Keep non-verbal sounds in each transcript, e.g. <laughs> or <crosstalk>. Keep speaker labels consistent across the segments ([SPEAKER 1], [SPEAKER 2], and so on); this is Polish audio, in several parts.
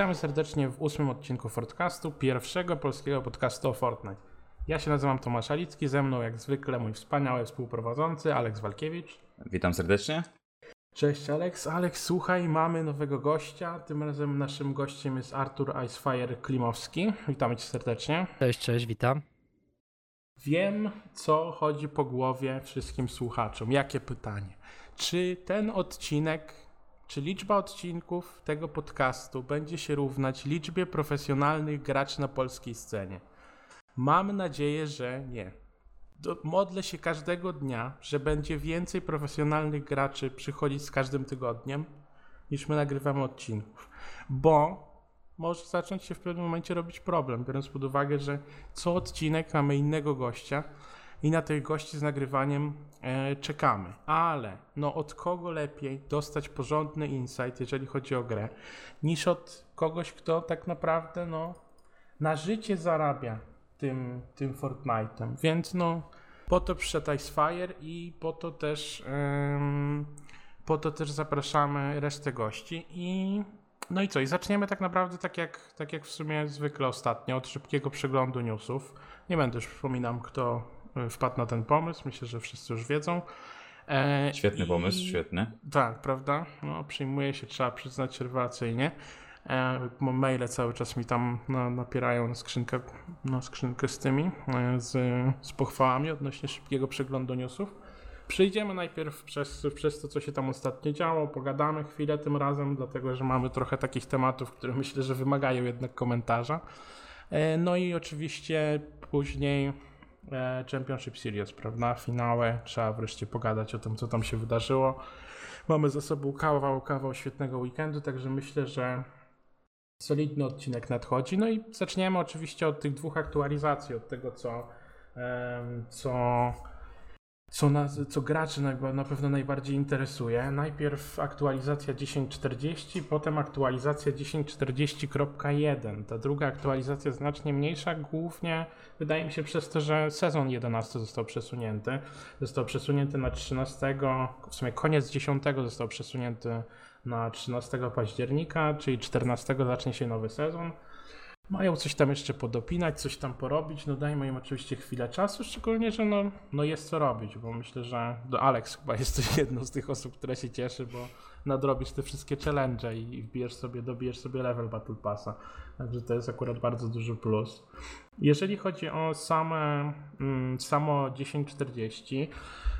[SPEAKER 1] Witamy serdecznie w ósmym odcinku Fortcastu, pierwszego polskiego podcastu o Fortnite. Ja się nazywam Tomasz Alicki, ze mną jak zwykle mój wspaniały współprowadzący Aleks Walkiewicz.
[SPEAKER 2] Witam serdecznie.
[SPEAKER 1] Cześć Aleks. Aleks, słuchaj, mamy nowego gościa. Tym razem naszym gościem jest Artur Icefire Klimowski. Witamy cię serdecznie.
[SPEAKER 3] Cześć, cześć, witam.
[SPEAKER 1] Wiem, co chodzi po głowie wszystkim słuchaczom. Jakie pytanie? Czy ten odcinek czy liczba odcinków tego podcastu będzie się równać liczbie profesjonalnych graczy na polskiej scenie? Mam nadzieję, że nie. Modlę się każdego dnia, że będzie więcej profesjonalnych graczy przychodzić z każdym tygodniem, niż my nagrywamy odcinków. Bo może zacząć się w pewnym momencie robić problem, biorąc pod uwagę, że co odcinek mamy innego gościa, i na tych gości z nagrywaniem e, czekamy. Ale no od kogo lepiej dostać porządny insight, jeżeli chodzi o grę, niż od kogoś, kto tak naprawdę no, na życie zarabia tym, tym Fortnite'em. Więc no po to przyszedł Icefire i po to też ym, po to też zapraszamy resztę gości i no i co? I zaczniemy tak naprawdę tak jak, tak jak w sumie zwykle ostatnio, od szybkiego przeglądu newsów. Nie będę już przypominam, kto wpadł na ten pomysł. Myślę, że wszyscy już wiedzą.
[SPEAKER 2] E, świetny I... pomysł, świetny.
[SPEAKER 1] Tak, prawda? No, przyjmuje się, trzeba przyznać, rewelacyjnie. E, maile cały czas mi tam na, napierają na skrzynkę, na skrzynkę z tymi, e, z, z pochwałami odnośnie szybkiego przeglądu newsów. Przejdziemy najpierw przez, przez to, co się tam ostatnio działo, pogadamy chwilę tym razem, dlatego że mamy trochę takich tematów, które myślę, że wymagają jednak komentarza. E, no i oczywiście później E, Championship Series, prawda? Finałe, trzeba wreszcie pogadać o tym, co tam się wydarzyło. Mamy za sobą kawał, kawał świetnego weekendu, także myślę, że solidny odcinek nadchodzi. No i zaczniemy oczywiście od tych dwóch aktualizacji, od tego, co, co co, na, co graczy na, na pewno najbardziej interesuje. Najpierw aktualizacja 10.40, potem aktualizacja 10.40.1. Ta druga aktualizacja znacznie mniejsza, głównie wydaje mi się przez to, że sezon 11 został przesunięty. Został przesunięty na 13, w sumie koniec 10 został przesunięty na 13 października, czyli 14 zacznie się nowy sezon mają coś tam jeszcze podopinać, coś tam porobić, no dajmy im oczywiście chwilę czasu, szczególnie, że no, no jest co robić, bo myślę, że do Alex chyba <laughs> jesteś jedną z tych osób, która się cieszy, bo nadrobisz te wszystkie challenge i wbijesz sobie, dobijesz sobie level Battle Passa, także to jest akurat bardzo duży plus. Jeżeli chodzi o same, mm, samo 1040,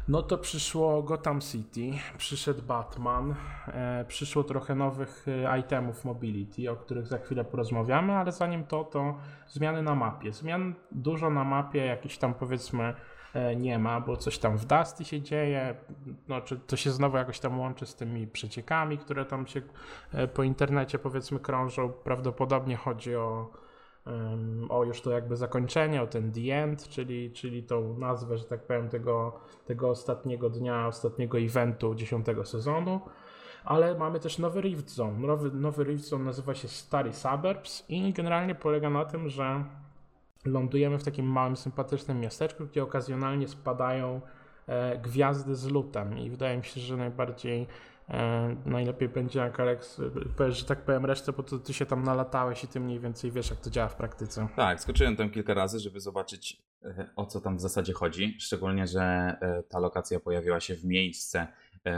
[SPEAKER 1] no to przyszło Gotham City, przyszedł Batman, e, przyszło trochę nowych e, itemów mobility, o których za chwilę porozmawiamy, ale zanim to, to zmiany na mapie. Zmian dużo na mapie, jakiś tam powiedzmy nie ma, bo coś tam w Dusty się dzieje, no, czy to się znowu jakoś tam łączy z tymi przeciekami, które tam się e, po internecie powiedzmy krążą. Prawdopodobnie chodzi o o już to jakby zakończenie, o ten the end, czyli, czyli tą nazwę, że tak powiem, tego, tego ostatniego dnia, ostatniego eventu dziesiątego sezonu. Ale mamy też nowy Rift Zone. Nowy, nowy Rift Zone nazywa się Starry Suburbs i generalnie polega na tym, że lądujemy w takim małym, sympatycznym miasteczku, gdzie okazjonalnie spadają e, gwiazdy z lutem i wydaje mi się, że najbardziej E, najlepiej będzie jak Alex powiesz, że tak powiem resztę, bo to ty się tam nalatałeś i ty mniej więcej wiesz, jak to działa w praktyce.
[SPEAKER 2] Tak, skoczyłem tam kilka razy, żeby zobaczyć e, o co tam w zasadzie chodzi. Szczególnie, że e, ta lokacja pojawiła się w miejsce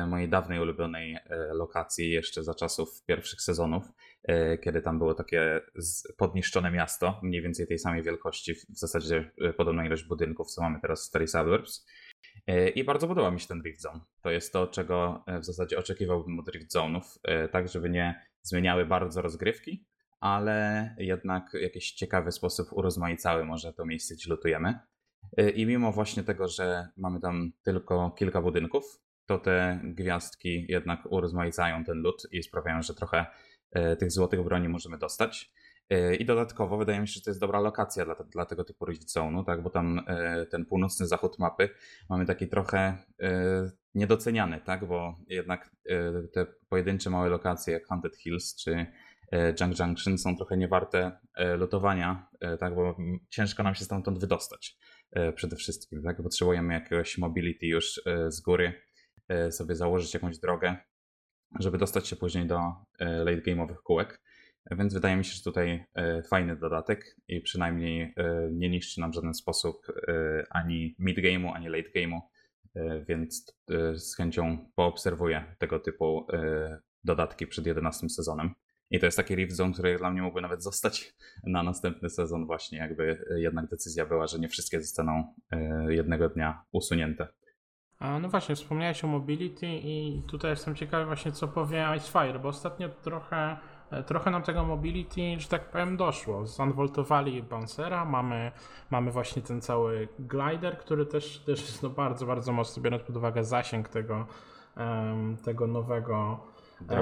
[SPEAKER 2] mojej dawnej ulubionej lokacji jeszcze za czasów pierwszych sezonów, kiedy tam było takie podniszczone miasto, mniej więcej tej samej wielkości, w zasadzie podobna ilość budynków, co mamy teraz w Starry Suburbs. E, I bardzo podoba mi się ten Drift Zone. To jest to, czego e, w zasadzie oczekiwałbym od Drift Zone'ów, e, tak żeby nie zmieniały bardzo rozgrywki, ale jednak w jakiś ciekawy sposób urozmaicały może to miejsce, gdzie lutujemy. I mimo właśnie tego, że mamy tam tylko kilka budynków, to te gwiazdki jednak urozmaicają ten lód i sprawiają, że trochę tych złotych broni możemy dostać. E, I dodatkowo wydaje mi się, że to jest dobra lokacja dla, dla tego typu Zone'u, tak? bo tam ten północny zachód mapy mamy taki trochę niedoceniany, tak? bo jednak te pojedyncze małe lokacje jak Haunted Hills czy Junk Junction są trochę niewarte lotowania, tak? bo ciężko nam się stamtąd wydostać przede wszystkim. Tak? Potrzebujemy jakiegoś mobility już z góry, sobie założyć jakąś drogę, żeby dostać się później do late game'owych kółek. Więc wydaje mi się, że tutaj fajny dodatek i przynajmniej nie niszczy nam w żaden sposób ani mid game'u, ani late game'u, więc z chęcią poobserwuję tego typu dodatki przed 11 sezonem. I to jest taki Rift Zone, który dla mnie mógłby nawet zostać na następny sezon właśnie, jakby jednak decyzja była, że nie wszystkie zostaną e, jednego dnia usunięte.
[SPEAKER 1] A no właśnie, wspomniałeś o mobility i tutaj jestem ciekawy właśnie co powie Icefire, bo ostatnio trochę, e, trochę nam tego mobility, że tak powiem, doszło. Zanwoltowali Bouncera, mamy, mamy właśnie ten cały glider, który też, też jest no bardzo, bardzo mocno, biorąc pod uwagę zasięg tego, tego nowego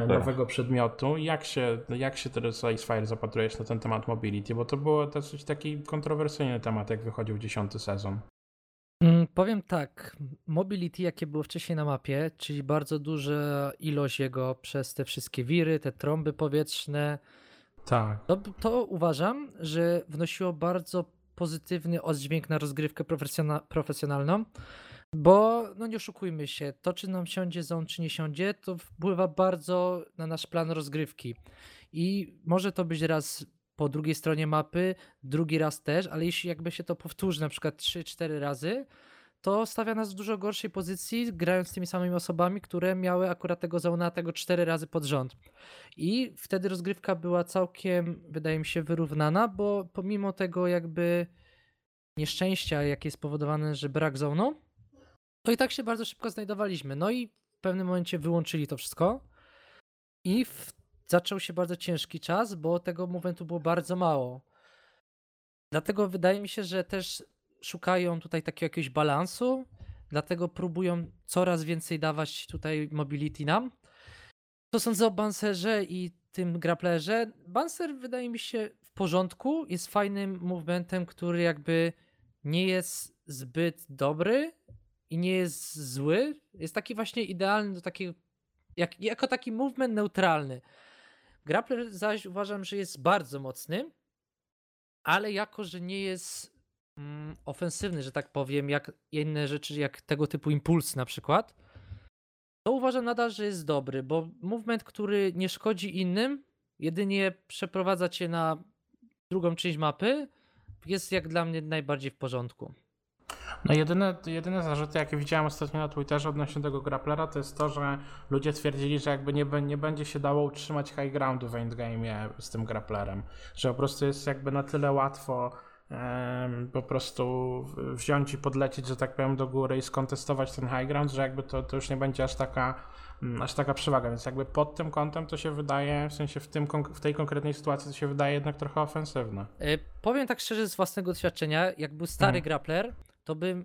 [SPEAKER 1] nowego przedmiotu. Jak się, jak się teraz Icefire zapatrujesz na ten temat mobility? Bo to był dosyć taki kontrowersyjny temat, jak wychodził dziesiąty sezon.
[SPEAKER 3] Mm, powiem tak, mobility jakie było wcześniej na mapie, czyli bardzo duża ilość jego przez te wszystkie wiry, te trąby powietrzne.
[SPEAKER 1] Tak.
[SPEAKER 3] To, to uważam, że wnosiło bardzo pozytywny oddźwięk na rozgrywkę profesjonalną. Bo, no nie oszukujmy się, to czy nam siądzie zone, czy nie siądzie, to wpływa bardzo na nasz plan rozgrywki. I może to być raz po drugiej stronie mapy, drugi raz też, ale jeśli jakby się to powtórzy na przykład 3-4 razy, to stawia nas w dużo gorszej pozycji, grając z tymi samymi osobami, które miały akurat tego zona tego 4 razy pod rząd. I wtedy rozgrywka była całkiem, wydaje mi się, wyrównana, bo pomimo tego jakby nieszczęścia, jakie jest spowodowane, że brak zonu, to i tak się bardzo szybko znajdowaliśmy. No i w pewnym momencie wyłączyli to wszystko i w... zaczął się bardzo ciężki czas, bo tego momentu było bardzo mało. Dlatego wydaje mi się, że też szukają tutaj takiego jakiegoś balansu, dlatego próbują coraz więcej dawać tutaj mobility nam. To sądzę o Banserze i tym grapplerze. Banser wydaje mi się w porządku, jest fajnym movementem, który jakby nie jest zbyt dobry, i nie jest zły. Jest taki właśnie idealny takiego, jak, jako taki movement neutralny. Grappler zaś uważam, że jest bardzo mocny, ale jako, że nie jest mm, ofensywny, że tak powiem, jak inne rzeczy, jak tego typu impuls na przykład, to uważam nadal, że jest dobry, bo movement, który nie szkodzi innym, jedynie przeprowadza cię na drugą część mapy, jest jak dla mnie najbardziej w porządku.
[SPEAKER 1] No jedyne, jedyne zarzuty, jakie widziałem ostatnio na Twitterze odnośnie tego grapplera, to jest to, że ludzie twierdzili, że jakby nie, nie będzie się dało utrzymać high groundu w endgame'ie z tym grapplerem. Że po prostu jest jakby na tyle łatwo um, po prostu wziąć i podlecieć, że tak powiem, do góry i skontestować ten high ground, że jakby to, to już nie będzie aż taka mm, aż taka przewaga, więc jakby pod tym kątem to się wydaje, w sensie w, tym, w tej konkretnej sytuacji to się wydaje jednak trochę ofensywne.
[SPEAKER 3] Yy, powiem tak szczerze z własnego doświadczenia, jak był stary hmm. grappler, to bym.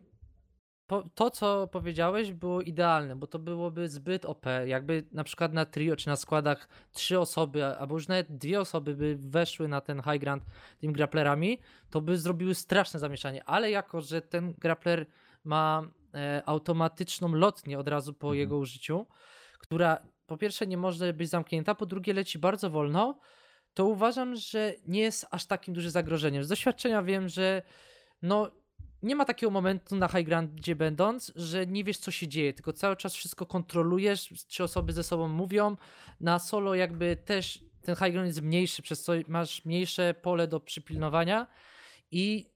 [SPEAKER 3] To, co powiedziałeś, było idealne, bo to byłoby zbyt OP. Jakby na przykład na trio czy na składach trzy osoby, albo już nawet dwie osoby by weszły na ten high ground tymi grapplerami, to by zrobiły straszne zamieszanie. Ale jako, że ten grappler ma e, automatyczną lotnię od razu po mhm. jego użyciu, która po pierwsze nie może być zamknięta, po drugie leci bardzo wolno, to uważam, że nie jest aż takim dużym zagrożeniem. Z doświadczenia wiem, że no nie ma takiego momentu na high gdzie będąc, że nie wiesz co się dzieje, tylko cały czas wszystko kontrolujesz, trzy osoby ze sobą mówią. Na solo jakby też ten high ground jest mniejszy, przez co masz mniejsze pole do przypilnowania i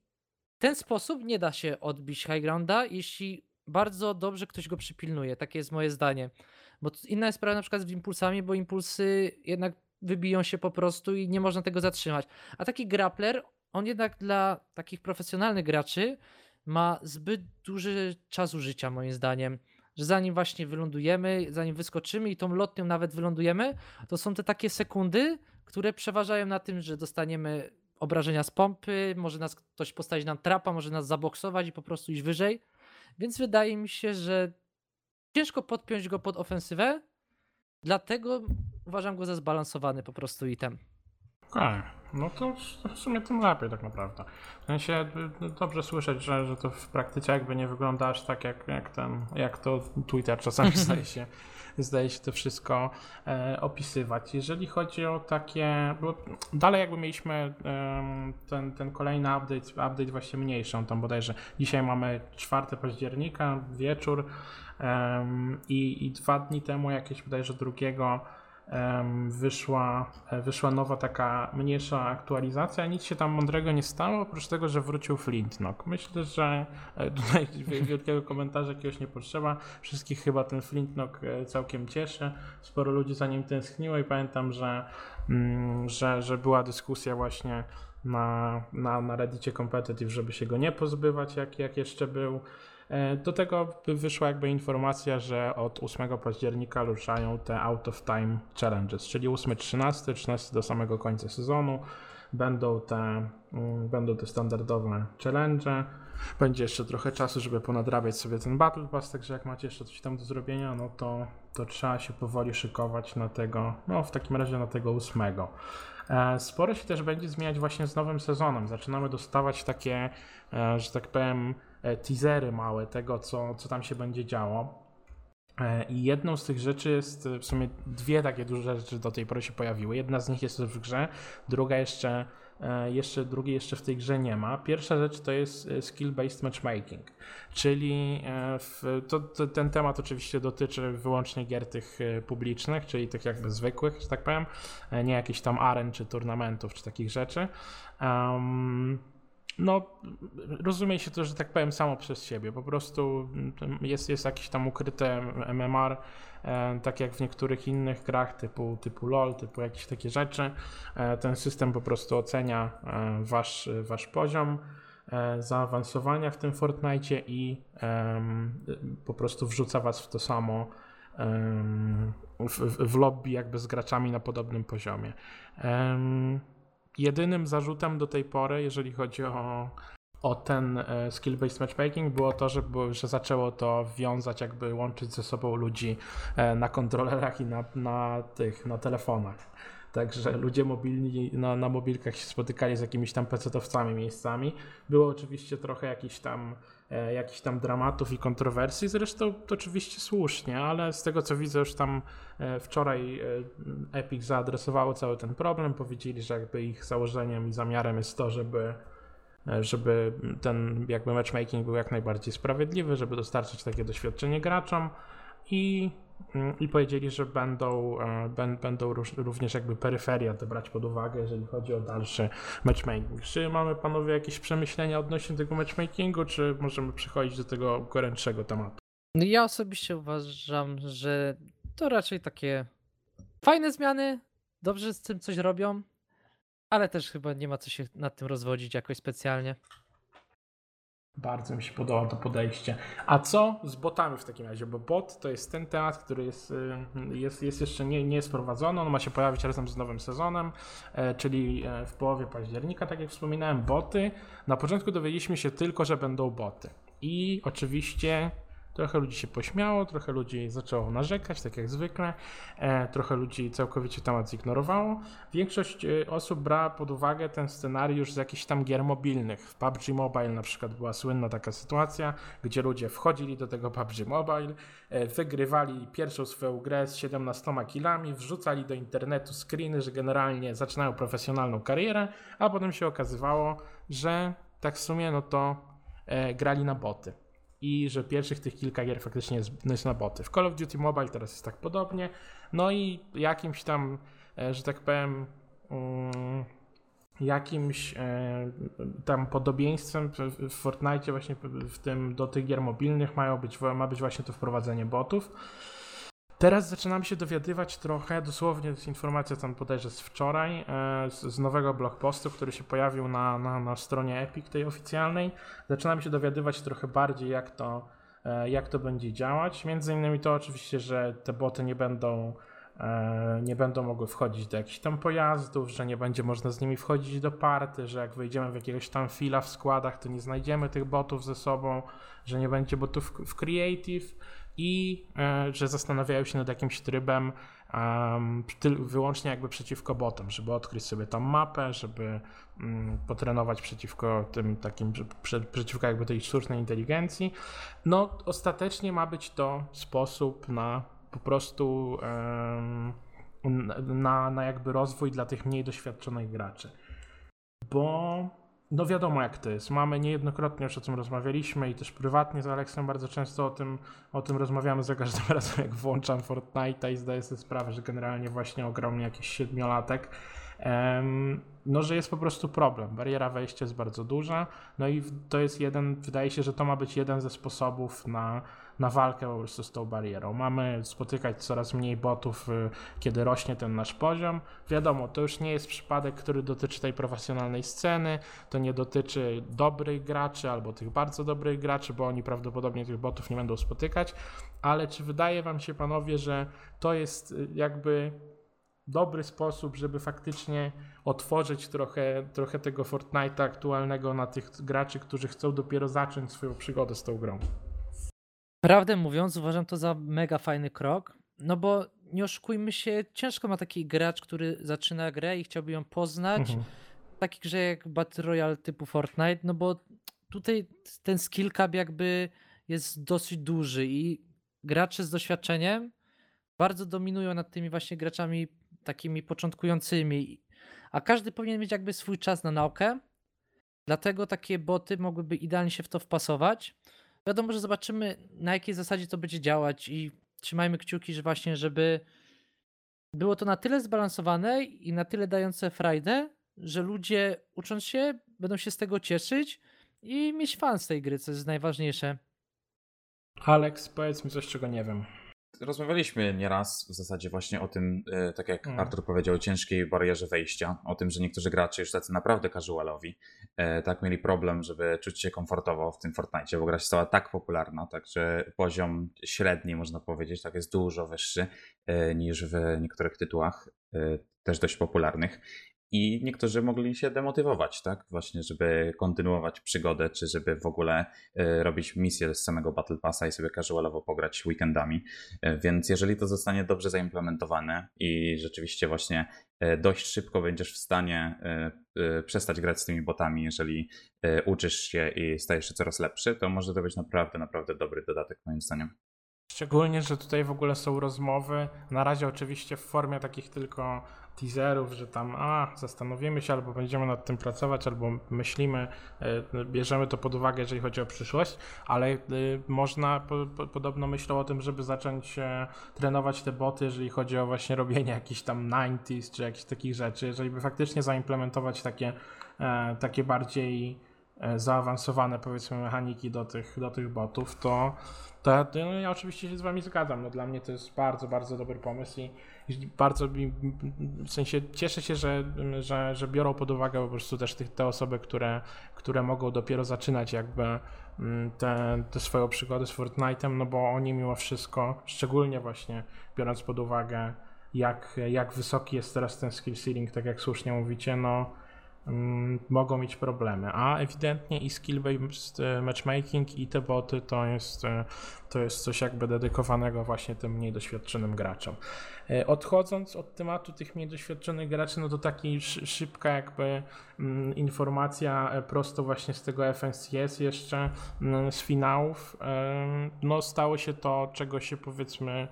[SPEAKER 3] ten sposób nie da się odbić high grounda, jeśli bardzo dobrze ktoś go przypilnuje. Takie jest moje zdanie. Bo inna jest sprawa na przykład z impulsami, bo impulsy jednak wybiją się po prostu i nie można tego zatrzymać. A taki grappler, on jednak dla takich profesjonalnych graczy ma zbyt duży czas użycia, moim zdaniem. Że zanim właśnie wylądujemy, zanim wyskoczymy i tą lotnią nawet wylądujemy, to są te takie sekundy, które przeważają na tym, że dostaniemy obrażenia z pompy, może nas ktoś postawić nam trapa, może nas zaboksować i po prostu iść wyżej. Więc wydaje mi się, że ciężko podpiąć go pod ofensywę, dlatego uważam go za zbalansowany po prostu item.
[SPEAKER 1] Okay. No to w sumie tym lepiej tak naprawdę. W sensie dobrze słyszeć, że, że to w praktyce jakby nie wygląda aż tak jak, jak ten, jak to Twitter czasami <laughs> zdaje się, zdaje się to wszystko e, opisywać. Jeżeli chodzi o takie, bo dalej jakby mieliśmy e, ten, ten kolejny update, update właśnie mniejszy, tam bodajże dzisiaj mamy 4 października, wieczór e, i, i dwa dni temu jakieś bodajże drugiego wyszła, e, wyszła nowa taka mniejsza aktualizacja. Nic się tam mądrego nie stało, oprócz tego, że wrócił Flintknock. Myślę, że e, tutaj wielkiego komentarza jakiegoś nie potrzeba. Wszystkich chyba ten Flintknock e, całkiem cieszy. Sporo ludzi za nim tęskniło i pamiętam, że, mm, że, że była dyskusja właśnie na, na, na Reddicie Competitive, żeby się go nie pozbywać, jak, jak jeszcze był. E, do tego wyszła jakby informacja, że od 8 października ruszają te out of time challenges, czyli 8-13, 13 do samego końca sezonu. Będą te, mm, będą te standardowe challenge. Będzie jeszcze trochę czasu, żeby ponadrabiać sobie ten Battle Pass, także jak macie jeszcze coś tam do zrobienia, no to, to trzeba się powoli szykować na tego, no w takim razie na tego ósmego. E, sporo się też będzie zmieniać właśnie z nowym sezonem. Zaczynamy dostawać takie, e, że tak powiem, teasery małe tego, co, co tam się będzie działo. E, I jedną z tych rzeczy jest w sumie dwie takie duże rzeczy do tej pory się pojawiły. Jedna z nich jest w grze, druga jeszcze, e, jeszcze drugiej jeszcze w tej grze nie ma. Pierwsza rzecz to jest skill-based matchmaking, czyli w, to, to, ten temat oczywiście dotyczy wyłącznie gier tych publicznych, czyli tych jakby zwykłych, że tak powiem, nie jakichś tam aren czy turnamentów czy takich rzeczy. Um, no, rozumie się to, że tak powiem, samo przez siebie. Po prostu mm, jest, jest jakieś tam ukryte MMR, e, tak jak w niektórych innych grach typu, typu LOL, typu jakieś takie rzeczy. E, ten system po prostu ocenia e, wasz, wasz poziom zaawansowania w tym Fortnite i po prostu wrzuca was w to samo w, w lobby jakby z graczami na podobnym poziomie. Jedynym zarzutem do tej pory, jeżeli chodzi o, o ten e, skill-based matchmaking, było to, że, że zaczęło to wiązać, jakby łączyć ze sobą ludzi e, na kontrolerach i na, na tych, na telefonach. Także ludzie mobilni na, na mobilkach się spotykali z jakimiś tam pecetowcami miejscami. Było oczywiście trochę jakichś tam, jakichś tam dramatów i kontrowersji, zresztą to oczywiście słusznie, ale z tego co widzę już tam e, wczoraj e, Epic zaadresowało cały ten problem, powiedzieli, że jakby ich założeniem i zamiarem jest to, żeby e, żeby ten jakby matchmaking był jak najbardziej sprawiedliwy, żeby dostarczyć takie doświadczenie graczom. I i powiedzieli, że będą, e, będą również jakby peryferia te brać pod uwagę, jeżeli chodzi o dalszy matchmaking. Czy mamy panowie jakieś przemyślenia odnośnie tego matchmakingu, czy możemy przechodzić do tego gorętszego tematu?
[SPEAKER 3] No ja osobiście uważam, że to raczej takie fajne zmiany, dobrze z tym coś robią, ale też chyba nie ma co się nad tym rozwodzić jakoś specjalnie.
[SPEAKER 1] Bardzo mi się podoba to podejście. A co z botami w takim razie? Bo bot to jest ten temat, który jest, y, jest, jest jeszcze nie, nie jest prowadzony. On ma się pojawić razem z nowym sezonem, e, czyli e, w połowie października, tak jak wspominałem, boty. Na początku dowiedzieliśmy się tylko, że będą boty. I oczywiście Trochę ludzi się pośmiało, trochę ludzi zaczęło narzekać, tak jak zwykle, e, trochę ludzi całkowicie temat zignorowało. Większość e, osób brała pod uwagę ten scenariusz z jakichś tam gier mobilnych. W PUBG Mobile na przykład była słynna taka sytuacja, gdzie ludzie wchodzili do tego PUBG Mobile, e, wygrywali pierwszą swoją grę z 17 kilami, wrzucali do internetu screeny, że generalnie zaczynają profesjonalną karierę, a potem się okazywało, że tak w sumie no to grali na boty i że pierwszych tych kilka gier faktycznie jest, no jest na boty. W Call of Duty Mobile teraz jest tak podobnie. No i jakimś tam, e, że tak powiem, um, jakimś e, tam podobieństwem w Fortnite właśnie w tym do tych gier mobilnych mają być, ma być właśnie to wprowadzenie botów. Teraz zaczynam się dowiadywać trochę, dosłownie jest informacja tam bodajże z wczoraj, e, z, z nowego blogpostu, który się pojawił na, na, na stronie Epic tej oficjalnej. Zaczynam się dowiadywać trochę bardziej jak to, e, jak to będzie działać. Między innymi to oczywiście, że te boty nie będą e, nie będą mogły wchodzić do jakichś tam pojazdów, że nie będzie można z nimi wchodzić do party, że jak wejdziemy w jakiegoś tam fila w składach, to nie znajdziemy tych botów ze sobą, że nie będzie botów w creative i e, że zastanawiają się nad jakimś trybem wyłącznie jakby przeciwko botom, żeby odkryć sobie tą mapę, żeby um, potrenować przeciwko tym takim, prze, przeciwko jakby tej sztucznej inteligencji. No ostatecznie ma być to sposób na po prostu na, na jakby rozwój dla tych mniej doświadczonych graczy. Bo no wiadomo jak to jest. Mamy niejednokrotnie już o tym rozmawialiśmy i też prywatnie z Aleksem bardzo często o tym, o tym rozmawiamy za każdym <laughs> razem jak włączam Fortnite'a i zdaję sobie sprawę, że generalnie właśnie ograł mnie jakiś siedmiolatek. No, że jest po prostu problem. Bariera wejścia jest bardzo duża, no i to jest jeden, wydaje się, że to ma być jeden ze sposobów na, na walkę po prostu z tą barierą. Mamy spotykać coraz mniej botów, y, kiedy rośnie ten nasz poziom. Wiadomo, to już nie jest przypadek, który dotyczy tej profesjonalnej sceny, to nie dotyczy dobrych graczy albo tych bardzo dobrych graczy, bo oni prawdopodobnie tych botów nie będą spotykać, ale czy wydaje wam się, panowie, że to jest y, jakby dobry sposób, żeby faktycznie otworzyć trochę, trochę tego Fortnite'a aktualnego na tych graczy, którzy chcą dopiero zacząć swoją przygodę z tą grą.
[SPEAKER 3] Prawdę mówiąc, uważam to za mega fajny krok, no bo nie oszukujmy się, ciężko ma taki gracz, który zaczyna grę i chciałby ją poznać, mhm. w takiej grze jak Battle Royale typu Fortnite, no bo tutaj ten skill cap jakby jest dosyć duży i gracze z doświadczeniem bardzo dominują nad tymi właśnie graczami takimi początkującymi, a każdy powinien mieć jakby swój czas na naukę, dlatego takie boty mogłyby idealnie się w to wpasować. Wiadomo, że zobaczymy na jakiej zasadzie to będzie działać i trzymajmy kciuki, że właśnie, żeby było to na tyle zbalansowane i na tyle dające frajdę, że ludzie ucząc się będą się z tego cieszyć i mieć fan z tej gry, co jest najważniejsze.
[SPEAKER 1] Alex, powiedz mi coś, czego nie wiem
[SPEAKER 2] rozmawialiśmy nieraz w zasadzie właśnie o tym, e, tak jak mm. Artur powiedział, o ciężkiej barierze wejścia, o tym, że niektórzy gracze już tacy naprawdę casualowi, e, tak mieli problem, żeby czuć się komfortowo w tym Fortnite, bo gra stała tak popularna, także poziom średni można powiedzieć, tak jest dużo wyższy e, niż w niektórych tytułach też dość popularnych i niektórzy mogli się demotywować, tak? Właśnie, żeby kontynuować przygodę, czy żeby w ogóle y, robić misję z samego Battle Passa i sobie casualowo pograć weekendami. Y, więc jeżeli to zostanie dobrze zaimplementowane i rzeczywiście właśnie y, dość szybko będziesz w stanie przestać grać z tymi botami, jeżeli uczysz się i stajesz się coraz lepszy, to może to być naprawdę, naprawdę dobry dodatek moim zdaniem.
[SPEAKER 1] Szczególnie, że tutaj w ogóle są rozmowy, na razie oczywiście w formie takich tylko teaserów, że tam a, zastanowimy się, albo będziemy nad tym pracować, albo myślimy, e, bierzemy to pod uwagę, jeżeli chodzi o przyszłość, ale e, można, po, po, podobno myślą o tym, żeby zacząć e, trenować te boty, jeżeli chodzi o właśnie robienie jakichś tam 90s, czy jakichś takich rzeczy, jeżeli by faktycznie zaimplementować takie, takie bardziej zaawansowane powiedzmy mechaniki do tych, do tych botów, to, to, to no ja oczywiście się z wami zgadzam. No, dla mnie to jest bardzo, bardzo dobry pomysł i bardzo mi, w sensie cieszę się, że, że, że biorą pod uwagę po prostu też tych, te osoby, które, które mogą dopiero zaczynać jakby mm, te, te swoją przygodę z Fortnite'em, no bo oni mimo wszystko, szczególnie właśnie biorąc pod uwagę jak, jak wysoki jest teraz ten skill ceiling, tak jak słusznie mówicie, no mogą mieć problemy. A ewidentnie i skill-based e, matchmaking i te boty to jest, e, to jest coś jakby dedykowanego właśnie tym mniej doświadczonym graczom. E, odchodząc od tematu tych mniej doświadczonych graczy, no to taki szybka jakby mm, informacja prosto właśnie z tego FNCS jeszcze mm, z finałów. No stało się to, czego się powiedzmy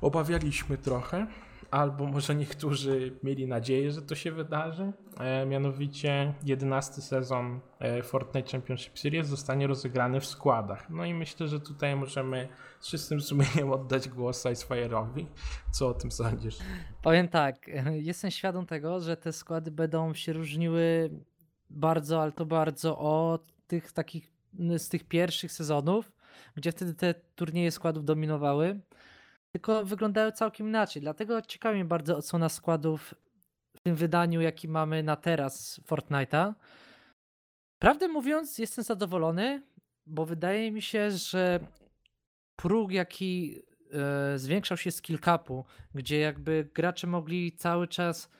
[SPEAKER 1] obawialiśmy trochę albo może <laughs> niektórzy mieli nadzieję, że to się wydarzy. E, mianowicie 11 sezon e, Fortnite Championship Series zostanie rozegrany w składach. No i myślę, że tutaj możemy z czystym sumieniem <laughs> oddać głos Icefire'owi. Co o tym sądzisz?
[SPEAKER 3] Powiem tak, <laughs> jestem świadom tego, że te składy będą się różniły bardzo, ale to bardzo od tych takich z tych pierwszych sezonów, gdzie wtedy te turnieje składów dominowały tylko wyglądają całkiem inaczej. Dlatego ciekawi mnie bardzo odsłona składów w tym wydaniu, jaki mamy na teraz Fortnite'a. Prawdę mówiąc, jestem zadowolony, bo wydaje mi się, że próg, jaki e, zwiększał się skill capu, gdzie jakby gracze mogli cały czas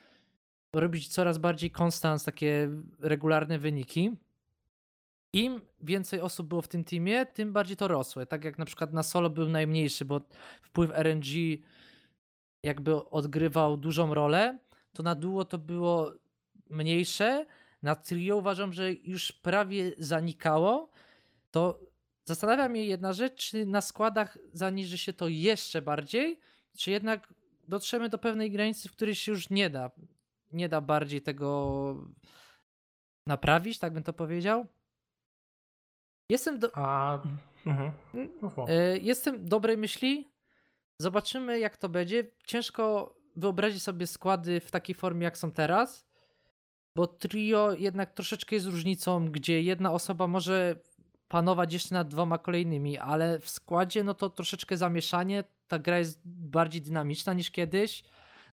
[SPEAKER 3] robić coraz bardziej konstans, takie regularne wyniki, im więcej osób było w tym teamie, tym bardziej to rosło. Tak jak na przykład na solo był najmniejszy, bo wpływ RNG jakby odgrywał dużą rolę, to na duo to było mniejsze. Na trio uważam, że już prawie zanikało. To zastanawia mnie jedna rzecz, czy na składach zaniży się to jeszcze bardziej, czy jednak dotrzemy do pewnej granicy, w której się już nie da, nie da bardziej tego naprawić, tak bym to powiedział. Jestem do...
[SPEAKER 1] A. Mhm. No,
[SPEAKER 3] E, Jestem dobrej myśli. Zobaczymy, jak to będzie. Ciężko wyobrazić sobie składy w takiej formie, jak są teraz, bo trio jednak troszeczkę jest różnicą, gdzie jedna osoba może panować jeszcze nad dwoma kolejnymi, ale w składzie no to troszeczkę zamieszanie. Ta gra jest bardziej dynamiczna niż kiedyś.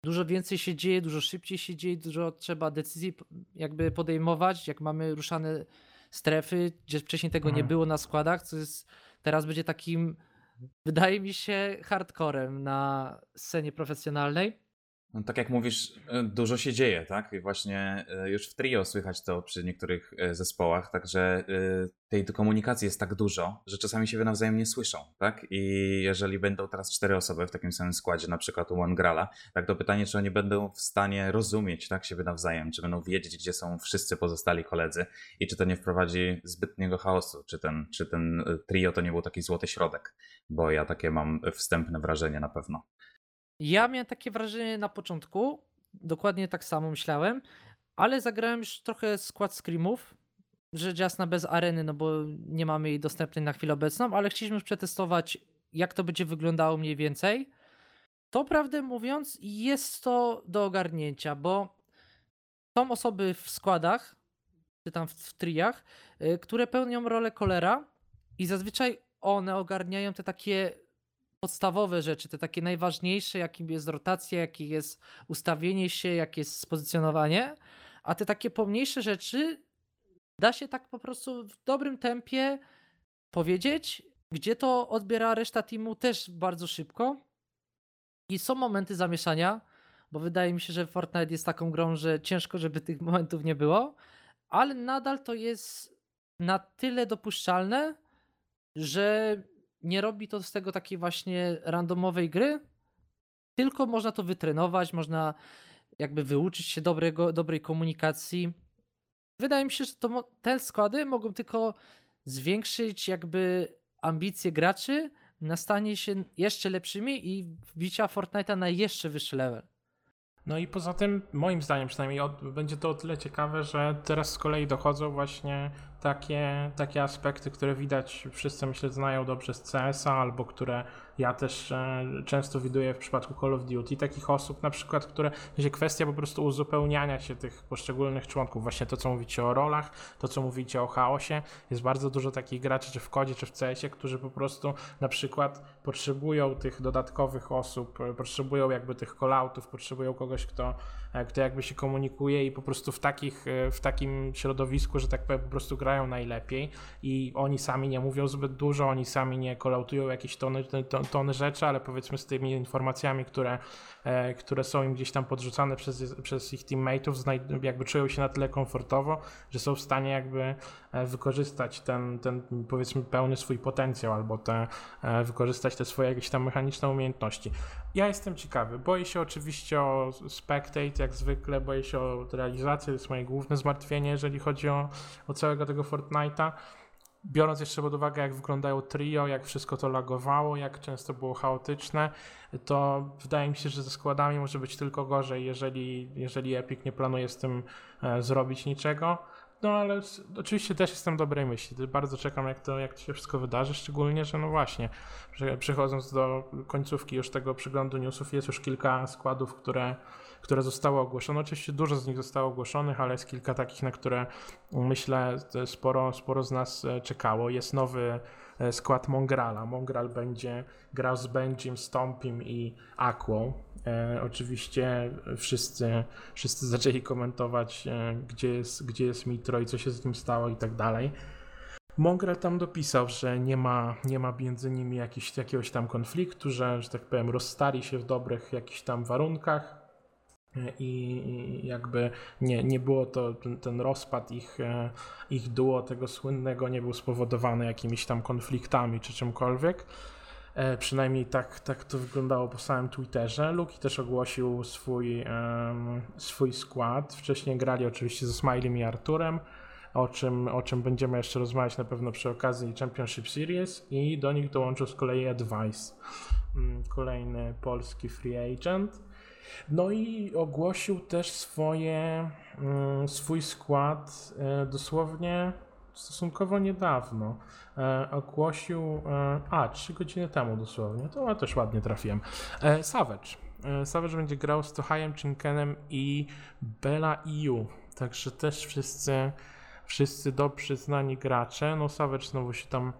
[SPEAKER 3] Dużo więcej się dzieje, dużo szybciej się dzieje, dużo trzeba decyzji jakby podejmować, jak mamy ruszane strefy, gdzie wcześniej tego nie
[SPEAKER 1] Mhm.
[SPEAKER 3] było na składach, co jest teraz będzie takim, wydaje mi się, hardcorem na scenie profesjonalnej.
[SPEAKER 2] No, tak jak mówisz, e, dużo się dzieje, tak? I właśnie e, już w trio słychać to przy niektórych e, zespołach, także tej komunikacji jest tak dużo, że czasami się nawzajem nie słyszą, tak? I jeżeli będą teraz cztery osoby w takim samym składzie, na przykład u Mongrala, tak to pytanie, czy oni będą w stanie rozumieć, tak, siebie nawzajem, czy będą wiedzieć, gdzie są wszyscy pozostali koledzy i czy to nie wprowadzi zbytniego chaosu, czy ten, czy ten trio to nie był taki złoty środek, bo ja takie mam wstępne wrażenie na pewno.
[SPEAKER 3] Ja miałem takie wrażenie na początku, dokładnie tak samo myślałem, ale zagrałem już trochę skład screamów, rzecz jasna bez areny, no bo nie mamy jej dostępnej na chwilę obecną, ale chcieliśmy już przetestować, jak to będzie wyglądało mniej więcej. To prawdę mówiąc, jest to do ogarnięcia, bo są osoby w składach, czy tam w, triach, y, które pełnią rolę kolera i zazwyczaj one ogarniają te takie podstawowe rzeczy, te takie najważniejsze, jakim jest rotacja, jakie jest ustawienie się, jakie jest spozycjonowanie, a te takie pomniejsze rzeczy da się tak po prostu w dobrym tempie powiedzieć, gdzie to odbiera reszta teamu też bardzo szybko. I są momenty zamieszania, bo wydaje mi się, że Fortnite jest taką grą, że ciężko, żeby tych momentów nie było, ale nadal to jest na tyle dopuszczalne, że nie robi to z tego takiej właśnie randomowej gry, tylko można to wytrenować, można jakby wyuczyć się dobrego, dobrej komunikacji. Wydaje mi się, że to, te składy mogą tylko zwiększyć jakby ambicje graczy na stanie się jeszcze lepszymi i wbicia Fortnite'a na jeszcze wyższy level.
[SPEAKER 1] No i poza tym, moim zdaniem przynajmniej, będzie to o tyle ciekawe, że teraz z kolei dochodzą właśnie takie, takie aspekty, które widać, wszyscy myślę znają dobrze z CS-a, albo które ja też e, często widuję w przypadku Call of Duty, takich osób na przykład, które, sensie kwestia po prostu uzupełniania się tych poszczególnych członków, właśnie to co mówicie o rolach, to co mówicie o chaosie, jest bardzo dużo takich graczy, czy w kodzie, czy w CS-ie, którzy po prostu na przykład potrzebują tych dodatkowych osób, e, potrzebują jakby tych call-outów, potrzebują kogoś, kto, e, kto jakby się komunikuje i po prostu w, takich, w takim środowisku, że tak powiem, po prostu grają najlepiej i oni sami nie mówią zbyt dużo, oni sami nie kolautują jakieś tony, to- tony rzeczy, ale powiedzmy z tymi informacjami, które, e, które są im gdzieś tam podrzucane przez, przez ich teammateów, jakby czują się na tyle komfortowo, że są w stanie jakby e, wykorzystać ten, ten powiedzmy pełny swój potencjał albo te, e, wykorzystać te swoje jakieś tam mechaniczne umiejętności. Ja jestem ciekawy. Boję się oczywiście o Spectate, jak zwykle, boję się o realizację, to jest moje główne zmartwienie, jeżeli chodzi o, o całego tego Fortnite'a. Biorąc jeszcze pod uwagę, jak wyglądają trio, jak wszystko to lagowało, jak często było chaotyczne, to wydaje mi się, że ze składami może być tylko gorzej, jeżeli, jeżeli Epic nie planuje z tym e, zrobić niczego. No ale oczywiście też jestem dobrej myśli. Bardzo czekam, jak to, jak to się wszystko wydarzy, szczególnie, że no właśnie, że przechodząc do końcówki już tego przeglądu newsów, jest już kilka składów, które, które zostały ogłoszone. Oczywiście dużo z nich zostało ogłoszonych, ale jest kilka takich, na które myślę e, sporo, sporo z nas e, czekało. Jest nowy e, skład Mongrala. Mongral będzie grał z Benjim, Stompim i Aquą. E, oczywiście wszyscy, wszyscy <laughs> zaczęli komentować, e, gdzie, jest, gdzie jest Mitro i co się z nim stało i tak dalej. Mongral tam dopisał, że nie ma, nie ma między nimi jakiś, jakiegoś tam konfliktu, że, że tak powiem rozstali się w dobrych jakichś tam warunkach i, jakby nie, nie było to, ten, ten rozpad ich, e, ich duo tego słynnego nie był spowodowany jakimiś tam konfliktami czy czymkolwiek. E, przynajmniej tak, tak to wyglądało po samym Twitterze. Luki też ogłosił swój, swój skład. Wcześniej grali oczywiście ze Smilem i Arturem, o czym, o czym będziemy jeszcze rozmawiać na pewno przy okazji Championship Series i do nich dołączył z kolei Advice, kolejny polski free agent. No i ogłosił też swoje, mm, swój skład e, dosłownie stosunkowo niedawno. E, ogłosił, e, a, 3 godziny temu dosłownie, to ja też ładnie trafiłem. Savage. Savage będzie grał z Tohajem Chinkenem i Bela Iu, także też wszyscy, wszyscy dobrze znani gracze. No Savage znowu się tam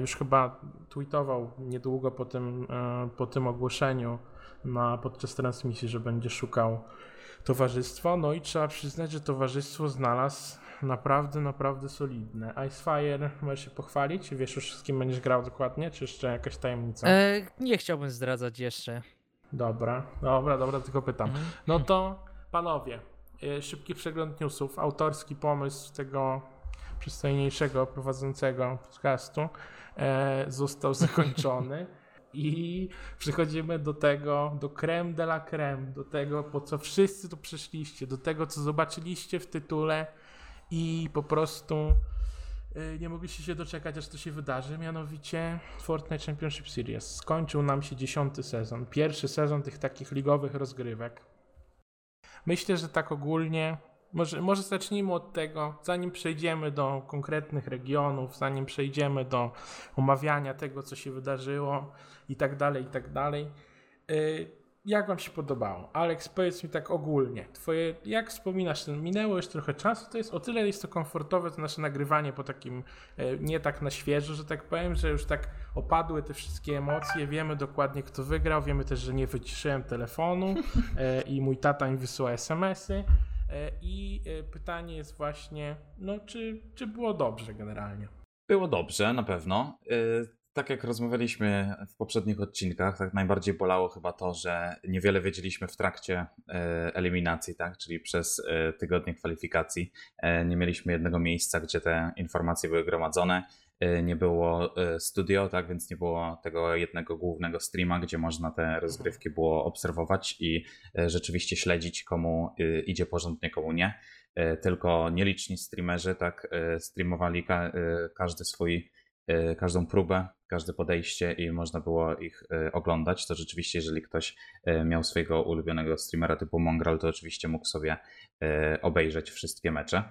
[SPEAKER 1] już chyba tweetował niedługo po tym, e, po tym ogłoszeniu na, podczas transmisji, że będzie szukał towarzystwa. No i trzeba przyznać, że towarzystwo znalazł naprawdę, naprawdę solidne. Icefire, możesz się pochwalić? Wiesz już z kim będziesz grał dokładnie, czy jeszcze jakaś tajemnica?
[SPEAKER 3] E, nie chciałbym zdradzać jeszcze.
[SPEAKER 1] Dobra, dobra, dobra, tylko pytam.
[SPEAKER 3] Mhm.
[SPEAKER 1] No to panowie, y, szybki przegląd newsów, autorski pomysł tego przystojniejszego prowadzącego podcastu e, został <laughs> zakończony i przechodzimy do tego, do creme de la creme, do tego po co wszyscy tu przyszliście, do tego co zobaczyliście w tytule i po prostu y, nie mogliście się doczekać, aż to się wydarzy, mianowicie Fortnite Championship Series. Skończył nam się dziesiąty sezon, pierwszy sezon tych takich ligowych rozgrywek. Myślę, że tak ogólnie, może, może zacznijmy od tego, zanim przejdziemy do konkretnych regionów, zanim przejdziemy do omawiania tego, co się wydarzyło i tak dalej, i tak dalej. Y, Jak wam się podobało? Alex, powiedz mi tak ogólnie. Twoje, jak wspominasz, minęło już trochę czasu, to jest o tyle jest to komfortowe, to nasze nagrywanie po takim, e, nie tak na świeżo, że tak powiem, że już tak opadły te wszystkie emocje, wiemy dokładnie kto wygrał, wiemy też, że nie wyciszyłem telefonu e, <laughs> i mój tata mi wysyła smsy. E, I e, pytanie jest właśnie, no czy, czy było dobrze generalnie?
[SPEAKER 2] Było dobrze, na pewno. Y, Tak jak rozmawialiśmy w poprzednich odcinkach, tak najbardziej bolało chyba to, że niewiele wiedzieliśmy w trakcie eliminacji, tak? czyli przez tygodnie kwalifikacji. Nie mieliśmy jednego miejsca, gdzie te informacje były gromadzone. Y, Nie było y, studio, tak więc nie było tego jednego głównego streama, gdzie można te rozgrywki było obserwować i y, rzeczywiście śledzić, komu idzie porządnie, komu nie. Tylko nieliczni streamerzy tak streamowali ka- każdy swój każdą próbę, każde podejście i można było ich oglądać. To rzeczywiście, jeżeli ktoś miał swojego ulubionego streamera typu Mongrel, to oczywiście mógł sobie obejrzeć wszystkie mecze,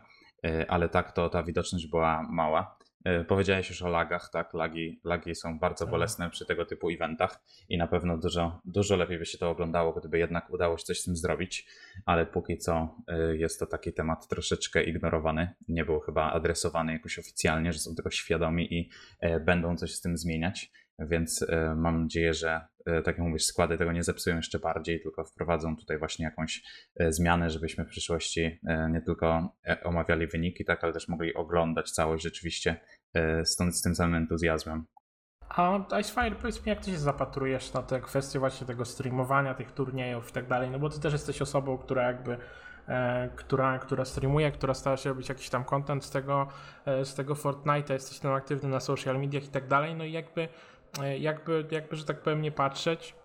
[SPEAKER 2] ale tak to ta widoczność była mała. Y, Powiedziałeś już o lagach, tak? Lagi, lagi są bardzo
[SPEAKER 1] Tak.
[SPEAKER 2] bolesne przy tego typu eventach i na pewno dużo, dużo lepiej by się to oglądało, gdyby jednak udało się coś z tym zrobić, ale póki co y, jest to taki temat troszeczkę ignorowany. Nie był chyba adresowany jakoś oficjalnie, że są tego świadomi i e, będą coś z tym zmieniać. Więc e, mam nadzieję, że e, tak jak mówisz, składy tego nie zepsują jeszcze bardziej, tylko wprowadzą tutaj właśnie jakąś e, zmianę, żebyśmy w przyszłości nie tylko omawiali wyniki, tak, ale też mogli oglądać całość rzeczywiście stąd z tym samym entuzjazmem.
[SPEAKER 1] A Icefire, powiedz mi, jak ty się zapatrujesz na te kwestie właśnie tego streamowania, tych turniejów i tak dalej, no bo ty też jesteś osobą, która jakby, która, która streamuje, która stara się robić jakiś tam content z tego, z tego Fortnite'a, jesteś tam aktywny na social mediach i tak dalej, no i jakby, jakby, jakby, że tak powiem, nie patrzeć,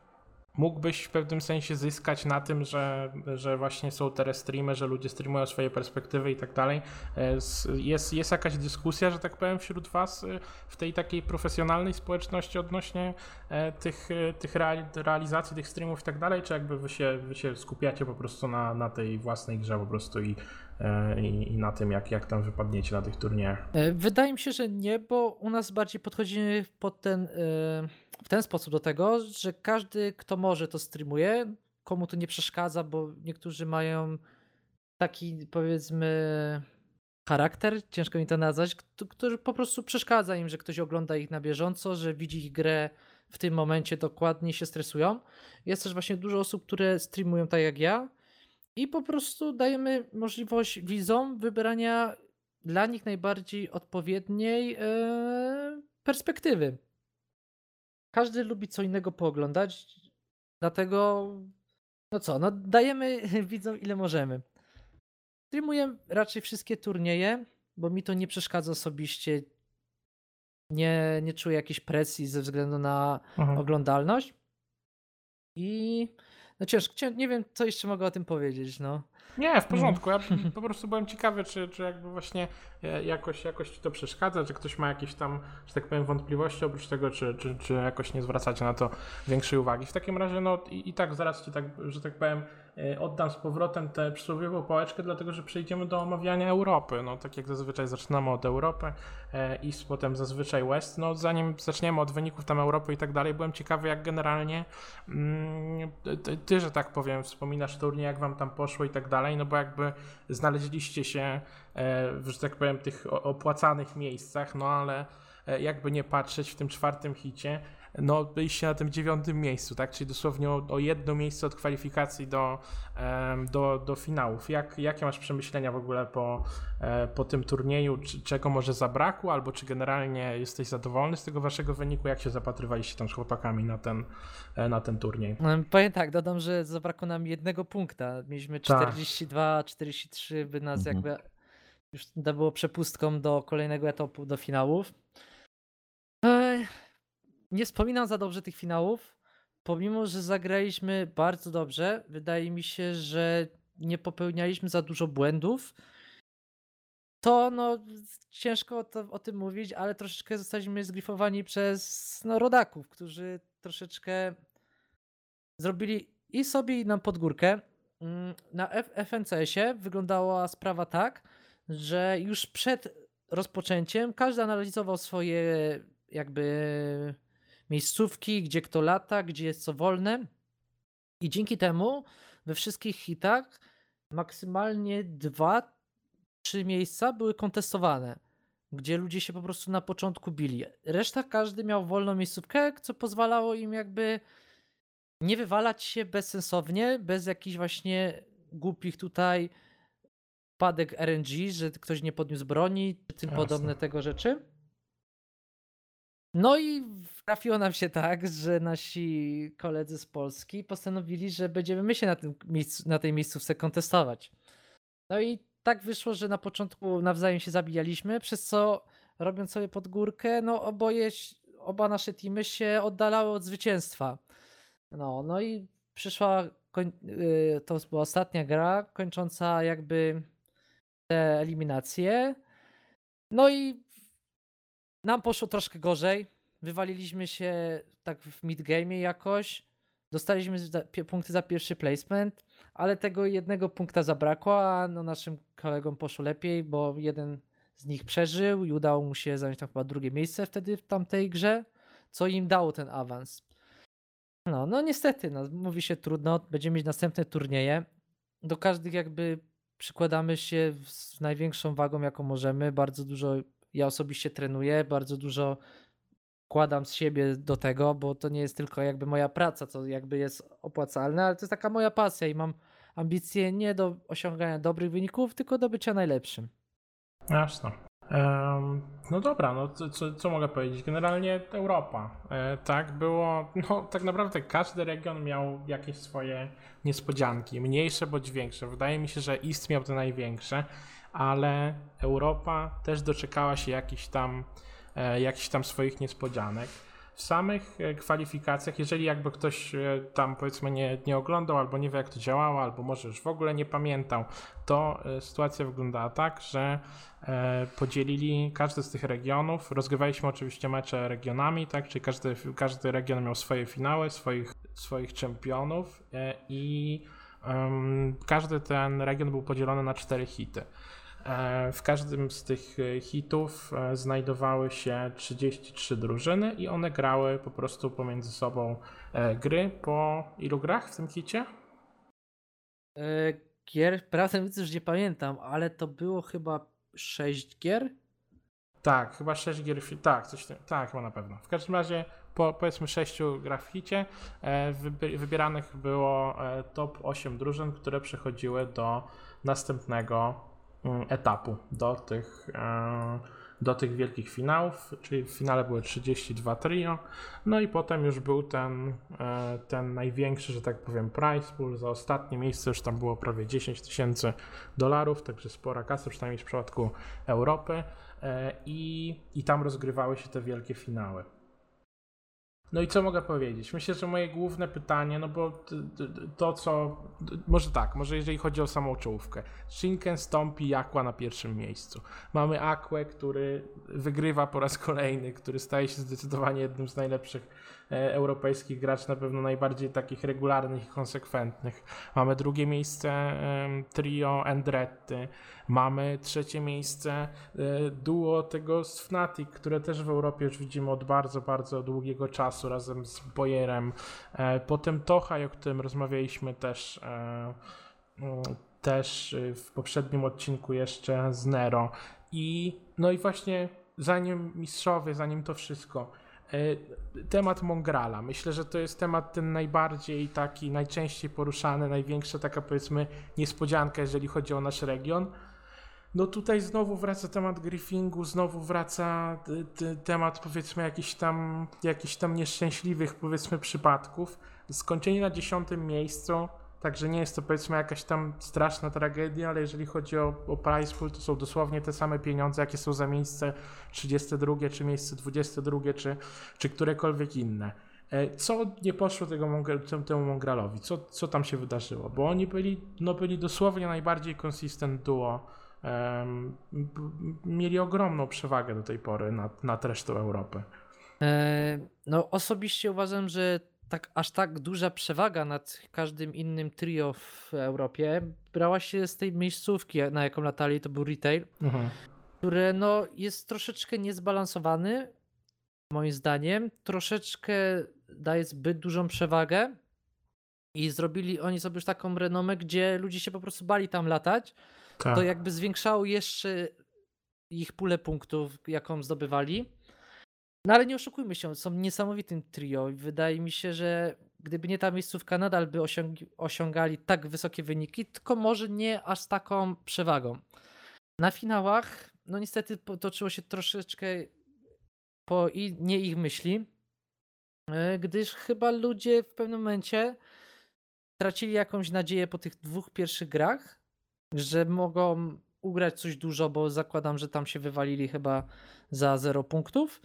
[SPEAKER 1] mógłbyś w pewnym sensie zyskać na tym, że, że właśnie są teraz streamy, że ludzie streamują swoje perspektywy i tak dalej. E, Jest, jest jakaś dyskusja, że tak powiem, wśród Was e, w tej takiej profesjonalnej społeczności odnośnie e, tych, e, tych reali- realizacji tych streamów i tak dalej, czy jakby Wy się, wy się skupiacie po prostu na, na tej własnej grze po prostu i, e, i, i na tym, jak, jak tam wypadniecie na tych turniejach?
[SPEAKER 3] E, Wydaje mi się, że nie, bo u nas bardziej podchodzimy pod ten, e, w ten sposób do tego, że każdy, kto może, to streamuje, komu to nie przeszkadza, bo niektórzy mają taki, powiedzmy, charakter, ciężko mi to nazwać, który po prostu przeszkadza im, że ktoś ogląda ich na bieżąco, że widzi ich grę w tym momencie dokładnie się stresują. Jest też właśnie dużo osób, które streamują tak jak ja i po prostu dajemy możliwość widzom wybrania dla nich najbardziej odpowiedniej e, perspektywy. Każdy lubi co innego pooglądać, dlatego no co, no dajemy <laughs> widzom ile możemy. Streamuję raczej wszystkie turnieje, bo mi to nie przeszkadza osobiście. Nie, nie czuję jakiejś presji ze względu na
[SPEAKER 1] Mhm.
[SPEAKER 3] oglądalność. I no ciężko, cię- nie wiem co jeszcze mogę o tym powiedzieć, no.
[SPEAKER 1] Nie, w porządku. Ja <laughs> po prostu byłem ciekawy, czy, czy jakby właśnie e, jakoś, jakoś ci to przeszkadza, czy ktoś ma jakieś tam, że tak powiem, wątpliwości oprócz tego, czy, czy, czy jakoś nie zwracacie na to większej uwagi. W takim razie, no i, i tak zaraz ci tak, że tak powiem, e, oddam z powrotem tę przysłowiową pałeczkę, dlatego że przejdziemy do omawiania Europy. No tak jak zazwyczaj zaczynamy od Europy e, i potem zazwyczaj West. No zanim zaczniemy od wyników tam Europy i tak dalej, byłem ciekawy, jak generalnie mm, ty, ty, że tak powiem, wspominasz turniej, jak wam tam poszło i tak dalej dalej, no bo jakby znaleźliście się, e, w, że tak powiem, tych opłacanych miejscach, no ale e, jakby nie patrzeć w tym czwartym hicie, no byliście na tym dziewiątym miejscu, tak? Czyli dosłownie o, o jedno miejsce od kwalifikacji do, do, do finałów. Jak, jakie masz przemyślenia w ogóle po, e, po tym turnieju? Czy, czego może zabrakło, albo czy generalnie jesteś zadowolony z tego waszego wyniku? Jak się zapatrywaliście tam z chłopakami na ten, e, na ten turniej?
[SPEAKER 3] Powiem tak, dodam, że zabrakło nam jednego punkta. Mieliśmy 42, tak. 43, by nas mhm. jakby już to było przepustką do kolejnego etapu, do finałów nie wspominam za dobrze tych finałów, pomimo że zagraliśmy bardzo dobrze. Wydaje mi się, że nie popełnialiśmy za dużo błędów. To no, ciężko to, o tym mówić, ale troszeczkę zostaliśmy zgrifowani przez no, rodaków, którzy troszeczkę zrobili i sobie, i nam podgórkę. Mm, na FNCS-ie wyglądała sprawa tak, że już przed rozpoczęciem każdy analizował swoje jakby miejscówki, gdzie kto lata, gdzie jest co wolne. I dzięki temu we wszystkich hitach maksymalnie dwa, trzy miejsca były kontestowane, gdzie ludzie się po prostu na początku bili. Reszta każdy miał wolną miejscówkę, co pozwalało im jakby nie wywalać się bezsensownie, bez jakichś właśnie głupich tutaj padek RNG, że ktoś nie podniósł broni, czy tym Jasne. podobne tego rzeczy. No i trafiło nam się tak, że nasi koledzy z Polski postanowili, że będziemy my się na, tym miejscu, na tej miejscówce kontestować. No i tak wyszło, że na początku nawzajem się zabijaliśmy, przez co robiąc sobie pod górkę, no oboje, oba nasze teamy się oddalały od zwycięstwa. No, no i przyszła, y, to była ostatnia gra, kończąca jakby te eliminacje. No i nam poszło troszkę gorzej. Wywaliliśmy się tak w midgame jakoś. Dostaliśmy za, punkty za pierwszy placement, ale tego jednego punkta zabrakło, a no naszym kolegom poszło lepiej, bo jeden z nich przeżył i udało mu się zająć tam chyba drugie miejsce wtedy w tamtej grze, co im dało ten awans. No, no niestety, no, mówi się trudno, będziemy mieć następne turnieje. Do każdych jakby przykładamy się z największą wagą, jaką możemy. Bardzo dużo ja osobiście trenuję, bardzo dużo wkładam z siebie do tego, bo to nie jest tylko jakby moja praca, co jakby jest opłacalne, ale to jest taka moja pasja i mam ambicje nie do osiągania dobrych wyników, tylko do bycia najlepszym.
[SPEAKER 1] Jasne. No dobra, no co, co, co, mogę powiedzieć? Generalnie Europa, e, tak, było, no tak naprawdę każdy region miał jakieś swoje niespodzianki, mniejsze bądź większe. Wydaje mi się, że East miał te największe, ale Europa też doczekała się jakichś tam, e, jakichś tam swoich niespodzianek. W samych e, kwalifikacjach, jeżeli jakby ktoś e, tam powiedzmy nie, nie oglądał, albo nie wie jak to działało, albo może już w ogóle nie pamiętał, to sytuacja wyglądała tak, że podzielili każdy z tych regionów. Rozgrywaliśmy oczywiście mecze regionami, tak, czyli każdy, każdy region miał swoje finały, swoich, swoich czempionów i um, każdy ten region był podzielony na cztery hity. E, w każdym z tych e, hitów e, znajdowały się 33 drużyny i one grały po prostu pomiędzy sobą gry. Po ilu grach w tym hicie?
[SPEAKER 3] Gier, prawdę mówiąc już nie pamiętam, ale to było chyba 6 gier?
[SPEAKER 1] Tak, chyba 6 gier, tak, coś tak, chyba na pewno. W każdym razie po powiedzmy 6 grach w hicie wybieranych było top 8 drużyn, które przechodziły do następnego etapu do tych, e, do tych wielkich finałów, czyli w finale były 32 trio, no i potem już był ten, e, ten największy, że tak powiem, prize pool, za ostatnie miejsce już tam było prawie 10 tysięcy dolarów, także spora kasa, przynajmniej w przypadku Europy e, i, i tam rozgrywały się te wielkie finały. No i co mogę powiedzieć? Myślę, że moje główne pytanie, no bo to co, może tak, może jeżeli chodzi o samą czołówkę. Shinken stąpi Aqua na pierwszym miejscu. Mamy Aquę, który wygrywa po raz kolejny, który staje się zdecydowanie jednym z najlepszych e, europejskich graczy, na pewno najbardziej takich regularnych i konsekwentnych. Mamy drugie miejsce trio Andretti, mamy trzecie miejsce e, duo tego z Fnatic, które też w Europie już widzimy od bardzo, bardzo długiego czasu razem z Boyerem. E, potem Tochaj, o którym rozmawialiśmy też e, mm, też w poprzednim odcinku jeszcze z Nero. I no i właśnie zanim mistrzowie, zanim to wszystko, temat Mongrala. Myślę, że to jest temat ten najbardziej taki, najczęściej poruszany, największa taka powiedzmy niespodzianka, jeżeli chodzi o nasz region. No tutaj znowu wraca temat griffingu, znowu wraca temat powiedzmy jakichś tam, jakichś tam nieszczęśliwych powiedzmy przypadków. Skończenie na dziesiątym miejscu, także nie jest to powiedzmy jakaś tam straszna tragedia, ale jeżeli chodzi o, o price pool, to są dosłownie te same pieniądze, jakie są za miejsce 32, czy miejsce 22, czy, czy którekolwiek inne. E, co nie poszło tego, temu Mongralowi? Co, co tam się wydarzyło? Bo oni byli, no byli dosłownie najbardziej consistent duo mieli ogromną przewagę do tej pory nad, nad resztą Europy.
[SPEAKER 3] E, no osobiście uważam, że tak, aż tak duża przewaga nad każdym innym trio w Europie brała się z tej miejscówki, na jaką latali, to był retail, mhm. które no, jest troszeczkę niezbalansowany, moim zdaniem. Troszeczkę daje zbyt dużą przewagę i zrobili oni sobie już taką renomę, gdzie ludzie się po prostu bali tam latać, tak. to jakby zwiększało jeszcze ich pulę punktów, jaką zdobywali. No ale nie oszukujmy się, są niesamowitym trio i wydaje mi się, że gdyby nie ta miejscówka, nadal by osiąg osiągali tak wysokie wyniki, tylko może nie aż taką przewagą. Na finałach, no niestety potoczyło się troszeczkę po i nie ich myśli, e, gdyż chyba ludzie w pewnym momencie tracili jakąś nadzieję po tych dwóch pierwszych grach że mogą ugrać coś dużo, bo zakładam, że tam się wywalili chyba za 0 punktów.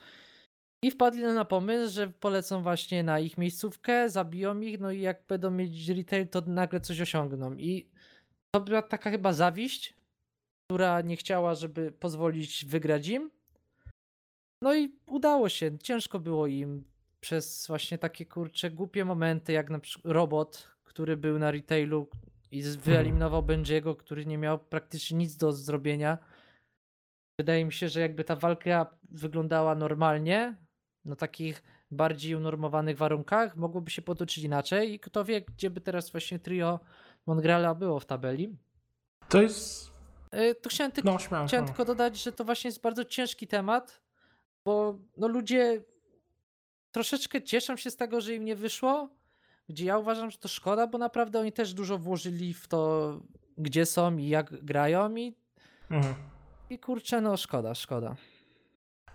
[SPEAKER 3] I wpadli na pomysł, że polecą właśnie na ich miejscówkę, zabiją ich, no i jak będą mieć retail, to nagle coś osiągną. I to była taka chyba zawiść, która nie chciała, żeby pozwolić wygrać im. No i udało się. Ciężko było im przez właśnie takie kurcze głupie momenty, jak na przykład robot, który był na retailu, i wyeliminował Benjiego, który nie miał praktycznie nic do zrobienia. Wydaje mi się, że jakby ta walka wyglądała normalnie, na takich bardziej unormowanych warunkach, mogłoby się potoczyć inaczej i kto wie, gdzie by teraz właśnie trio Mongrala było w tabeli.
[SPEAKER 1] To jest...
[SPEAKER 3] E, to chciałem, tylko, no, śmiało, chciałem tylko dodać, że to właśnie jest bardzo ciężki temat, bo no ludzie troszeczkę cieszą się z tego, że im nie wyszło, gdzie ja uważam, że to szkoda, bo naprawdę oni też dużo włożyli w to, gdzie są i jak grają i, mhm. i kurczę, no szkoda, szkoda.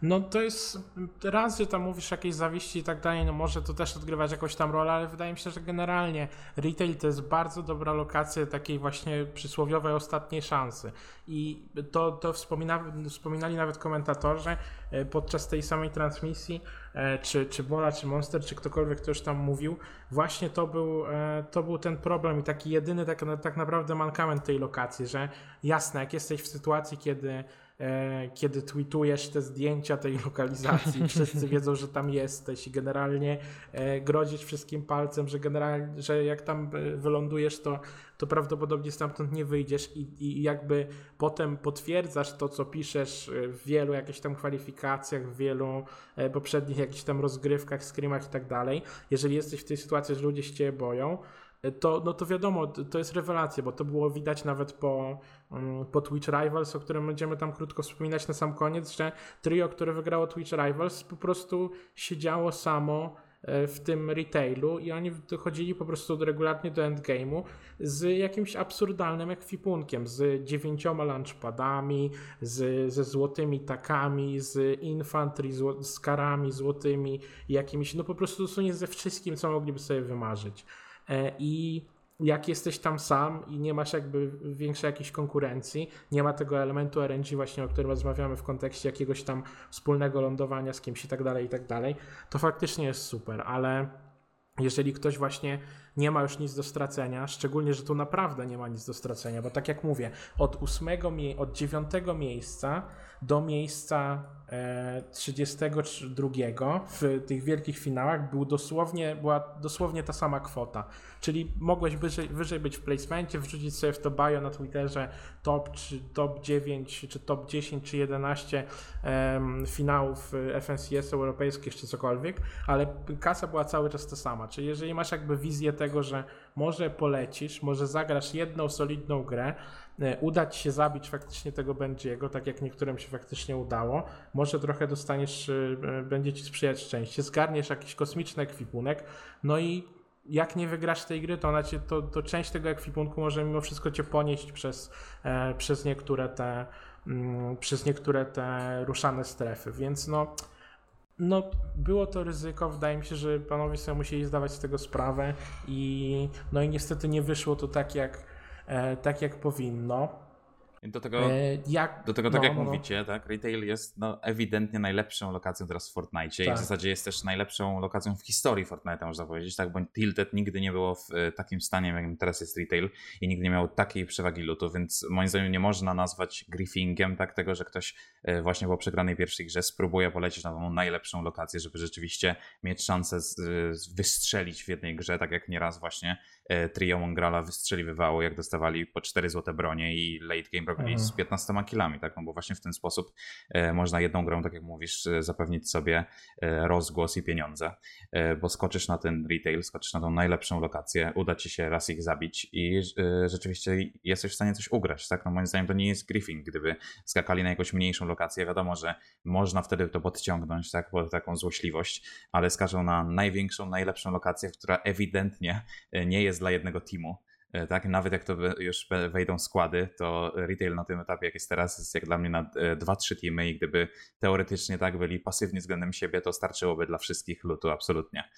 [SPEAKER 1] No to jest raz, że tam mówisz jakieś zawiści i tak dalej, no może to też odgrywać jakąś tam rolę, ale wydaje mi się, że generalnie retail to jest bardzo dobra lokacja takiej właśnie przysłowiowej ostatniej szansy. I to, to wspomina, wspominali nawet komentatorzy e, podczas tej samej transmisji, e, czy, czy Bola, czy Monster, czy ktokolwiek, kto już tam mówił, właśnie to był, e, to był ten problem i taki jedyny tak, tak naprawdę mankament tej lokacji, że jasne, jak jesteś w sytuacji, kiedy kiedy tweetujesz te zdjęcia tej lokalizacji, <laughs> wszyscy wiedzą, że tam jesteś i generalnie e, grozisz wszystkim palcem, że generalnie, że jak tam e, wylądujesz, to, to prawdopodobnie stamtąd nie wyjdziesz i, i jakby potem potwierdzasz to, co piszesz w wielu jakichś tam kwalifikacjach, w wielu poprzednich jakichś tam rozgrywkach, screamach i tak dalej. Jeżeli jesteś w tej sytuacji, że ludzie się ciebie boją, to, no to wiadomo, to jest rewelacja, bo to było widać nawet po, mm, po Twitch Rivals, o którym będziemy tam krótko wspominać na sam koniec, że trio, które wygrało Twitch Rivals, po prostu siedziało samo e, w tym retailu i oni dochodzili po prostu regularnie do endgame'u z jakimś absurdalnym ekwipunkiem, z dziewięcioma launchpadami, z, ze złotymi takami, z infantry, z karami złotymi, jakimiś, no po prostu dosłownie ze wszystkim, co mogliby sobie wymarzyć. E, I jak jesteś tam sam i nie masz jakby większej jakiejś konkurencji, nie ma tego elementu RNG właśnie, o którym rozmawiamy w kontekście jakiegoś tam wspólnego lądowania z kimś i tak dalej, i tak dalej, to faktycznie jest super, ale jeżeli ktoś właśnie nie ma już nic do stracenia, szczególnie, że tu naprawdę nie ma nic do stracenia, bo tak jak mówię, od ósmego, od dziewiątego miejsca do miejsca 32 e, w tych wielkich finałach był dosłownie, była dosłownie ta sama kwota. Czyli mogłeś wyżej, wyżej być w placementie, wrzucić sobie w to bio na Twitterze top, czy top 9, czy top 10, czy 11 um, finałów FNCS europejskich, czy cokolwiek, ale kasa była cały czas ta sama. Czyli jeżeli masz jakby wizję tego, że może polecisz, może zagrasz jedną solidną grę, E, uda ci się zabić faktycznie tego Benjiego, tak jak niektórym się faktycznie udało. Może trochę dostaniesz, e, będzie ci sprzyjać szczęście, zgarniesz jakiś kosmiczny ekwipunek, no i jak nie wygrasz tej gry, to, ona cię, to, to część tego ekwipunku może mimo wszystko cię ponieść przez, e, przez niektóre te mm, przez niektóre te ruszane strefy, więc no no, było to ryzyko. Wydaje mi się, że panowie sobie musieli zdawać z tego sprawę i no i niestety nie wyszło to tak jak E, tak jak powinno.
[SPEAKER 2] Do tego, e, jak, do tego tak no, jak no, no. mówicie, tak, retail jest no, ewidentnie najlepszą lokacją teraz w Fortnite tak. i w tak. zasadzie jest też najlepszą lokacją w historii Fortnite, można powiedzieć, tak, bo Tilted nigdy nie było w e, takim stanie, jakim teraz jest retail i nigdy nie miał takiej przewagi lutu, więc moim zdaniem nie można nazwać griefingiem tak, tego, że ktoś e, właśnie po przegranej pierwszej grze spróbuje polecieć na tą najlepszą lokację, żeby rzeczywiście mieć szansę z, z wystrzelić w jednej grze, tak jak nieraz właśnie trio Mongrala wystrzeliwywało, jak dostawali po 4 złote bronie i late game robili mhm. z 15 kilami, tak? No bo właśnie w ten sposób e, można jedną grą, tak jak mówisz, e, zapewnić sobie e, rozgłos i pieniądze, bo skoczysz na ten retail, skoczysz na tą najlepszą lokację, uda ci się raz ich zabić i rzeczywiście jesteś w stanie coś ugrać, tak? No moim zdaniem to nie jest griefing, gdyby skakali na jakąś mniejszą lokację, wiadomo, że można wtedy to podciągnąć, tak? Po taką złośliwość, ale skażą na największą, najlepszą lokację, która ewidentnie nie jest dla jednego teamu, E, tak? Nawet jak to już wejdą składy, to retail na tym etapie, jak jest teraz, jest jak dla mnie na 2-3 e, teamy i gdyby teoretycznie tak byli pasywni względem siebie, to starczyłoby dla wszystkich lutu absolutnie.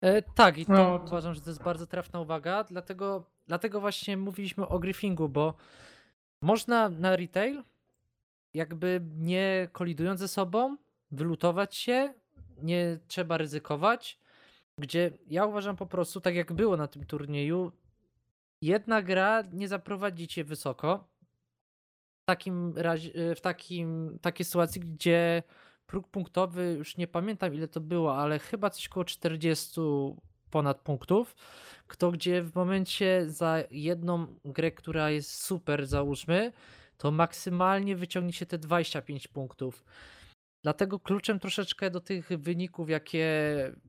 [SPEAKER 3] E, tak, i to no. uważam, że to jest bardzo trafna uwaga, dlatego, dlatego właśnie mówiliśmy o griffingu, bo można na retail jakby nie kolidując ze sobą, wylutować się, nie trzeba ryzykować, gdzie ja uważam po prostu, tak jak było na tym turnieju, jedna gra nie zaprowadzi cię wysoko. W takim razie, e, w takim, takiej sytuacji, gdzie próg punktowy, już nie pamiętam ile to było, ale chyba coś około 40 ponad punktów, kto gdzie w momencie za jedną grę, która jest super, załóżmy, to maksymalnie wyciągnie się te 25 punktów. Dlatego kluczem troszeczkę do tych wyników, jakie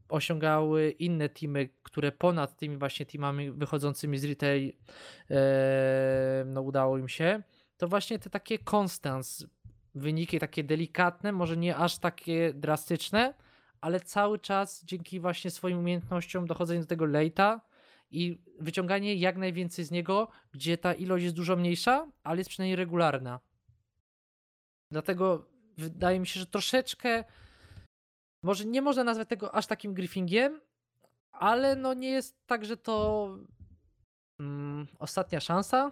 [SPEAKER 3] osiągały inne teamy, które ponad tymi właśnie teamami wychodzącymi z retail no udało im się, to właśnie te takie constants, wyniki takie delikatne, może nie aż takie drastyczne, ale cały czas dzięki właśnie swoim umiejętnościom dochodzenia do tego late'a i wyciąganie jak najwięcej z niego, gdzie ta ilość jest dużo mniejsza, ale jest przynajmniej regularna. Dlatego wydaje mi się, że troszeczkę może nie można nazwać tego aż takim griffingiem, ale no nie jest tak, że to mm, ostatnia szansa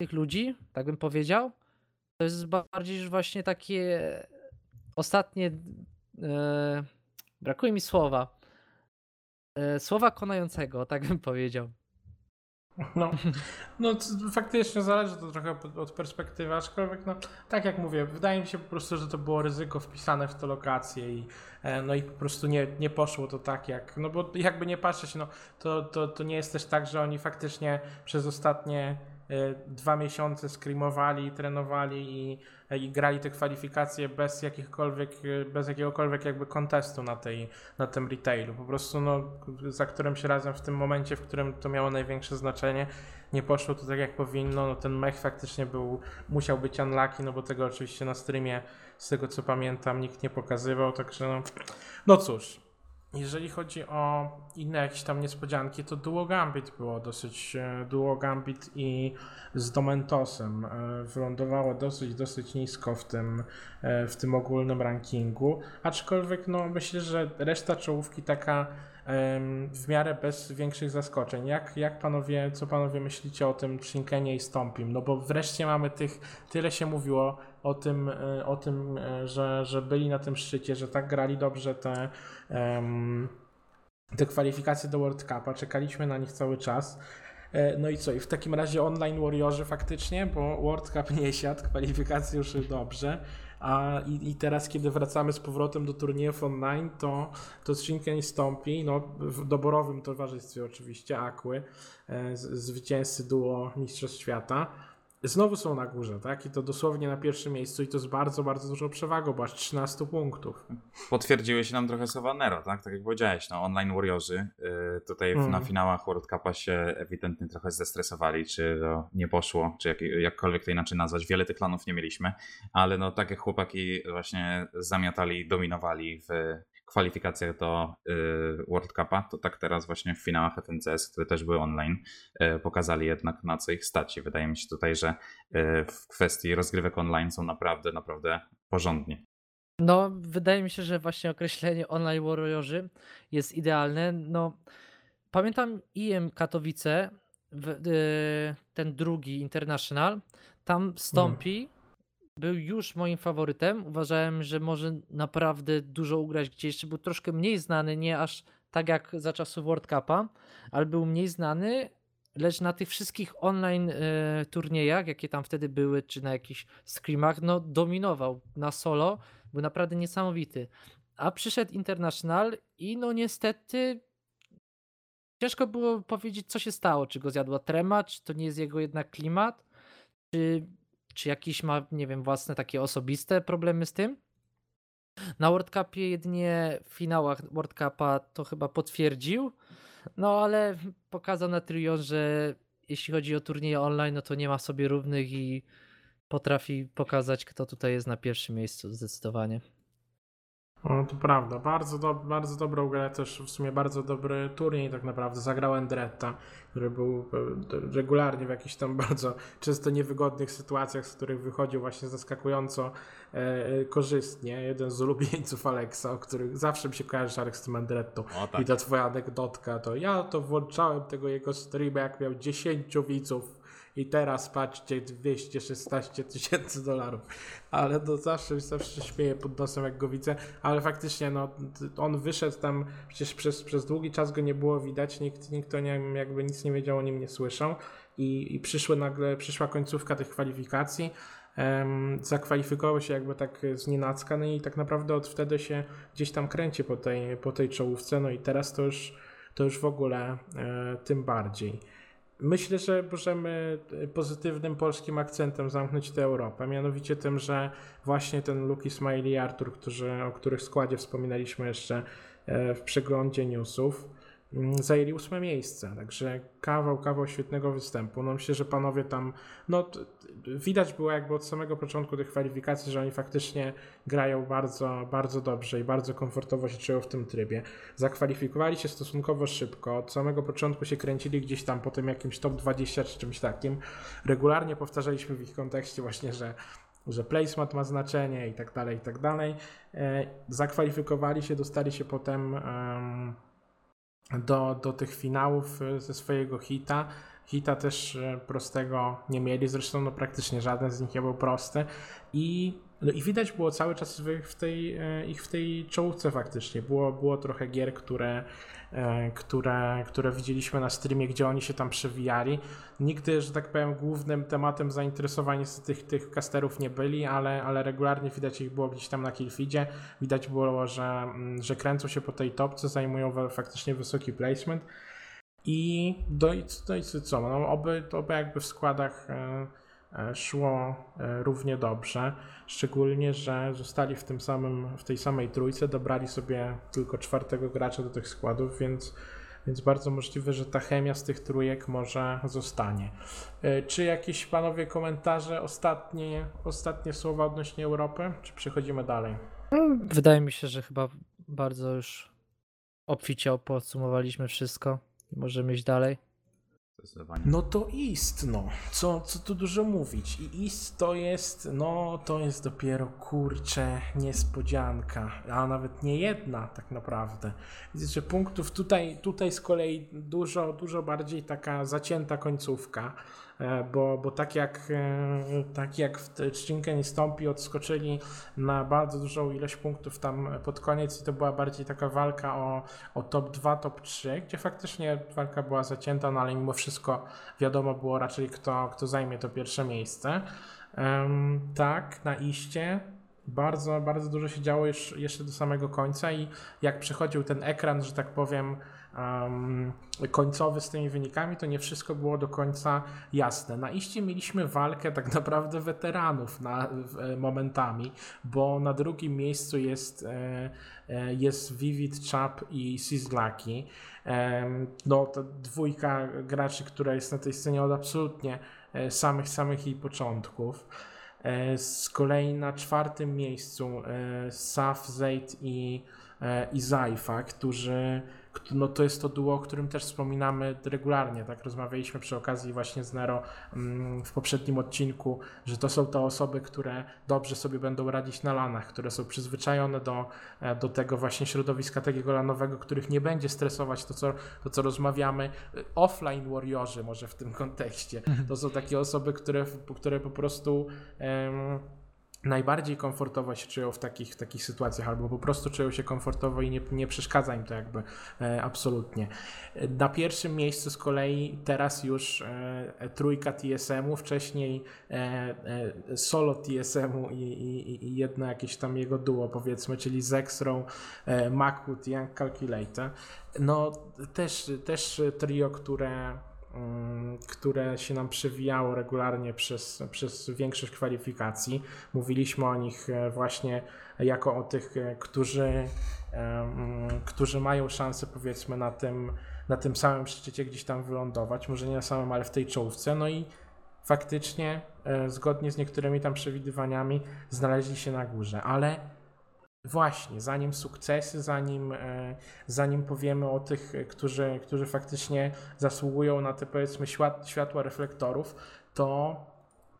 [SPEAKER 3] tych ludzi, tak bym powiedział. To jest bardziej już właśnie takie ostatnie. E, brakuje mi słowa. E, słowa konającego, tak bym powiedział.
[SPEAKER 1] No, no faktycznie zależy to trochę od perspektywy, aczkolwiek no, tak jak mówię, wydaje mi się po prostu, że to było ryzyko wpisane w tę lokację i e, no i po prostu nie, nie poszło to tak jak, no bo jakby nie patrzeć, no to, to, to nie jest też tak, że oni faktycznie przez ostatnie dwa miesiące screamowali, trenowali i i grali te kwalifikacje bez jakichkolwiek, bez jakiegokolwiek jakby kontestu na, tej, na tym retailu. Po prostu no, za którymś razem w tym momencie, w którym to miało największe znaczenie, nie poszło to tak jak powinno, no ten mech faktycznie był, musiał być unlucky, no bo tego oczywiście na streamie, z tego co pamiętam, nikt nie pokazywał, także no, no cóż, jeżeli chodzi o inne jakieś tam niespodzianki, to Duo Gambit było dosyć, e, Duo Gambit i z Domentosem e, wylądowało dosyć, dosyć nisko w tym, e, w tym ogólnym rankingu, aczkolwiek no myślę, że reszta czołówki taka w miarę bez większych zaskoczeń. Jak, jak panowie, co panowie myślicie o tym Shinkenie i Stompim? No bo wreszcie mamy tych, tyle się mówiło o tym, o tym że, że byli na tym szczycie, że tak grali dobrze te, te kwalifikacje do World Cupa, czekaliśmy na nich cały czas. E, No i co? I w takim razie online Warriorzy faktycznie, bo World Cup nie siadł, <laughs> kwalifikacje już dobrze. A i, i teraz, kiedy wracamy z powrotem do turniejów online, to, to Shinken stąpi, no, w doborowym towarzystwie oczywiście, Akły, e, z- zwycięzcy duo Mistrzostw Świata. Znowu są na górze, tak? I to dosłownie na pierwszym miejscu i to z bardzo, bardzo dużą przewagą, bo aż 13 punktów.
[SPEAKER 2] Potwierdziły się nam trochę słowa Nero, tak? Tak jak powiedziałeś, no online warriorzy y, tutaj w, na finałach World Cupa się ewidentnie trochę zestresowali, czy to nie poszło, czy jak, jakkolwiek to inaczej nazwać. Wiele tych planów nie mieliśmy, ale no tak jak chłopaki właśnie zamiatali, dominowali w kwalifikacjach do y, World Cupa, to tak teraz właśnie w finałach FNCS, które też były online, y, pokazali jednak na co ich stać i wydaje mi się tutaj, że y, w kwestii rozgrywek online są naprawdę, naprawdę porządni.
[SPEAKER 3] No, wydaje mi się, że właśnie określenie online warriorzy jest idealne. No, pamiętam IM Katowice, ten drugi International, tam Stąpi był już moim faworytem. Uważałem, że może naprawdę dużo ugrać gdzie jeszcze był troszkę mniej znany, nie aż tak jak za czasów World Cupa, ale był mniej znany, lecz na tych wszystkich online y, turniejach, jakie tam wtedy były, czy na jakichś screamach, no dominował na solo, był naprawdę niesamowity. A przyszedł International i no niestety ciężko było powiedzieć, co się stało. Czy go zjadła trema, czy to nie jest jego jednak klimat, czy, czy jakiś ma, nie wiem, własne takie osobiste problemy z tym. Na World Cupie jedynie w finałach World Cupa to chyba potwierdził, no ale pokazał na Trion, że jeśli chodzi o turnieje online, no to nie ma sobie równych i potrafi pokazać, kto tutaj jest na pierwszym miejscu zdecydowanie.
[SPEAKER 1] No to prawda, bardzo, do, bardzo dobrą grę, też w sumie bardzo dobry turniej tak naprawdę. Zagrał Endretta, który był e, regularnie w jakichś tam <laughs> bardzo często niewygodnych sytuacjach, z których wychodził właśnie zaskakująco e, e, korzystnie. Jeden z ulubieńców Alexa, o których zawsze mi się kojarzy Alex z tym Endrettą.
[SPEAKER 2] O, tak.
[SPEAKER 1] I ta twoja anegdotka, to ja to włączałem tego jego streama, jak miał 10 widzów i teraz patrzcie 216 tysięcy dolarów. Ale to zawsze, zawsze śmieję pod nosem, jak go widzę. Ale faktycznie, no, on wyszedł tam, przecież przez, przez długi czas go nie było widać, nikt, nikt o nim jakby nic nie wiedział, o nim nie słyszał. I, i przyszły nagle, przyszła końcówka tych kwalifikacji. Um, zakwalifikował się jakby tak z nienacka, no i tak naprawdę od wtedy się gdzieś tam kręci po tej, po tej czołówce, no i teraz to już, to już w ogóle e, tym bardziej. Myślę, że możemy pozytywnym polskim akcentem zamknąć tę Europę, mianowicie tym, że właśnie ten Luki Smiley i Artur, którzy, o których składzie wspominaliśmy jeszcze e, w przeglądzie newsów, zajęli ósme miejsce, także kawał, kawał świetnego występu. No myślę, że panowie tam, no widać było jakby od samego początku tych kwalifikacji, że oni faktycznie grają bardzo, bardzo dobrze i bardzo komfortowo się czują w tym trybie. Zakwalifikowali się stosunkowo szybko, od samego początku się kręcili gdzieś tam po tym jakimś top 20 czy czymś takim. Regularnie powtarzaliśmy w ich kontekście właśnie, że że placement ma znaczenie i tak dalej, i tak dalej. E, Zakwalifikowali się, dostali się potem em, do, do tych finałów e, ze swojego hita. Hita też e, prostego nie mieli, zresztą no praktycznie żaden z nich nie był prosty. I, no i widać było cały czas w, tej, e, ich w tej czołówce faktycznie. Było, było trochę gier, które, e, które, które widzieliśmy na streamie, gdzie oni się tam przewijali. Nigdy, że tak powiem, głównym tematem zainteresowania z tych, tych casterów nie byli, ale, ale regularnie widać ich było gdzieś tam na killfeedzie. Widać było, że, mm, że kręcą się po tej topce, zajmują faktycznie wysoki placement. I do, no i co, no, oby, oby jakby w składach e, szło e, równie dobrze, szczególnie, że zostali w tym samym, w tej samej trójce, dobrali sobie tylko czwartego gracza do tych składów, więc, więc bardzo możliwe, że ta chemia z tych trójek może zostanie. E, Czy jakieś panowie komentarze, ostatnie, ostatnie słowa odnośnie Europy, czy przechodzimy dalej?
[SPEAKER 3] No, Wydaje mi się, że chyba bardzo już obficie podsumowaliśmy wszystko i możemy iść dalej.
[SPEAKER 2] Zdecydowanie.
[SPEAKER 1] No to East, no. Co, co tu dużo mówić. I East to jest, no to jest dopiero kurcze niespodzianka, a nawet nie jedna tak naprawdę. Widzę, że punktów tutaj, tutaj z kolei dużo, dużo bardziej taka zacięta końcówka. E, bo, bo tak, jak, e, tak jak w Trzcinkę nie stąpi, odskoczyli na bardzo dużą ilość punktów tam pod koniec i to była bardziej taka walka o, o top 2, top 3, gdzie faktycznie walka była zacięta, no ale mimo wszystko wiadomo było raczej kto, kto zajmie to pierwsze miejsce. Um, tak, na iście bardzo, bardzo dużo się działo już, jeszcze do samego końca i jak przechodził ten ekran, że tak powiem, um, końcowy z tymi wynikami, to nie wszystko było do końca jasne. Na iście mieliśmy walkę tak naprawdę weteranów na, e, momentami, bo na drugim miejscu jest, e, e, jest Vivid Chap i Sizlaki. No, to dwójka graczy, która jest na tej scenie od absolutnie samych, samych jej początków. Z kolei na czwartym miejscu Saf, Zaid i, i Zaifa, którzy no to jest to duo, o którym też wspominamy regularnie, tak rozmawialiśmy przy okazji właśnie z Nero mm, w poprzednim odcinku, że to są te osoby, które dobrze sobie będą radzić na lanach, które są przyzwyczajone do, e, do tego właśnie środowiska takiego lanowego, których nie będzie stresować to, co, to, co rozmawiamy. Offline warriorzy może w tym kontekście. Mhm. To są takie osoby, które, które po prostu najbardziej komfortowo się czują w takich, w takich sytuacjach, albo po prostu czują się komfortowo i nie, nie przeszkadza im to jakby e, absolutnie. Na pierwszym miejscu z kolei teraz już e, trójka TSM-u, wcześniej e, e solo TSM-u i, i, i, jedno jakieś tam jego duo powiedzmy, czyli Zexrow, e, Macwood Young Calculator. No też, też trio, które które się nam przewijało regularnie przez, przez większość kwalifikacji. Mówiliśmy o nich e, właśnie jako o tych, e, którzy, którzy mają szansę powiedzmy na tym, na tym samym szczycie gdzieś tam wylądować, może nie na samym, ale w tej czołówce. No i faktycznie, e, zgodnie z niektórymi tam przewidywaniami, znaleźli się na górze, ale Właśnie, zanim sukcesy, zanim, e, zanim powiemy o tych, którzy, którzy faktycznie zasługują na te powiedzmy światła reflektorów, to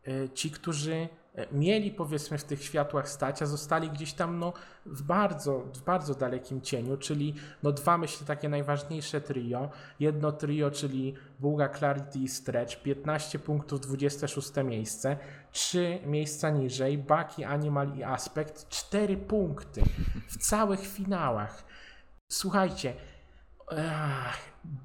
[SPEAKER 1] e, ci, którzy mieli powiedzmy w tych światłach stać, a zostali gdzieś tam no, w, bardzo, w bardzo dalekim cieniu, czyli no, dwa myślę takie najważniejsze trio. Jedno trio, czyli Buga, Clarity i Stretch, 15 punktów, 26 miejsce. Trzy miejsca niżej, Baki, Animal i Aspekt, 4 punkty w całych finałach. Słuchajcie,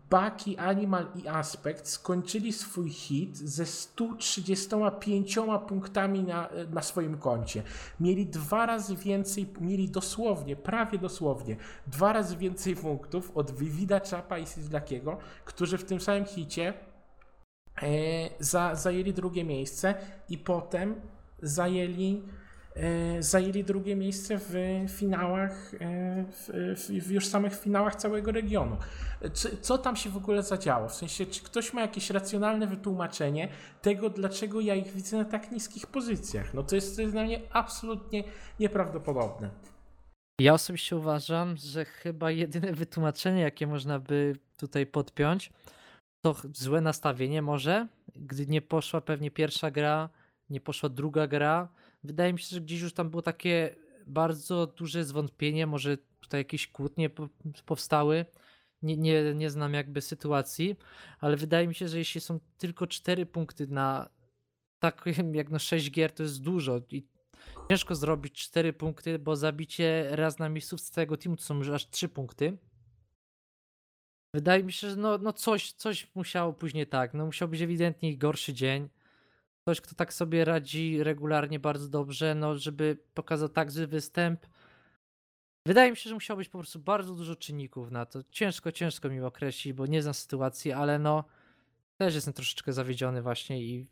[SPEAKER 1] Baki, Animal i Aspekt skończyli swój hit ze 135 punktami na, na swoim koncie. Mieli dwa razy więcej, mieli dosłownie, prawie dosłownie, dwa razy więcej punktów od Vivida, Chapa i Sizlakiego, którzy w tym samym hicie e, za, zajęli drugie miejsce i potem zajęli E, zajęli drugie miejsce w finałach, e, w, w, już samych finałach całego regionu. Co, co, tam się w ogóle zadziało? W sensie, czy ktoś ma jakieś racjonalne wytłumaczenie tego, dlaczego ja ich widzę na tak niskich pozycjach? No to jest, to jest dla mnie absolutnie nieprawdopodobne.
[SPEAKER 3] Ja osobiście uważam, że chyba jedyne wytłumaczenie, jakie można by tutaj podpiąć, to złe nastawienie może, gdy nie poszła pewnie pierwsza gra, nie poszła druga gra, wydaje mi się, że gdzieś już tam było takie bardzo duże zwątpienie, może tutaj jakieś kłótnie powstały. Nie, nie, nie znam jakby sytuacji, ale wydaje mi się, że jeśli są tylko cztery punkty na takim <laughs> jak no 6 gier, to jest dużo i ciężko zrobić cztery punkty, bo zabicie raz na miejscówce całego teamu to są już aż trzy punkty. Wydaje mi się, że no, no coś, coś musiało później tak, no musiał być ewidentnie gorszy dzień ktoś, kto tak sobie radzi regularnie bardzo dobrze, no żeby pokazał tak zły występ. Wydaje mi się, że musiało być po prostu bardzo dużo czynników na to. Ciężko, ciężko mi określić, bo nie znam sytuacji, ale no też jestem troszeczkę zawiedziony właśnie i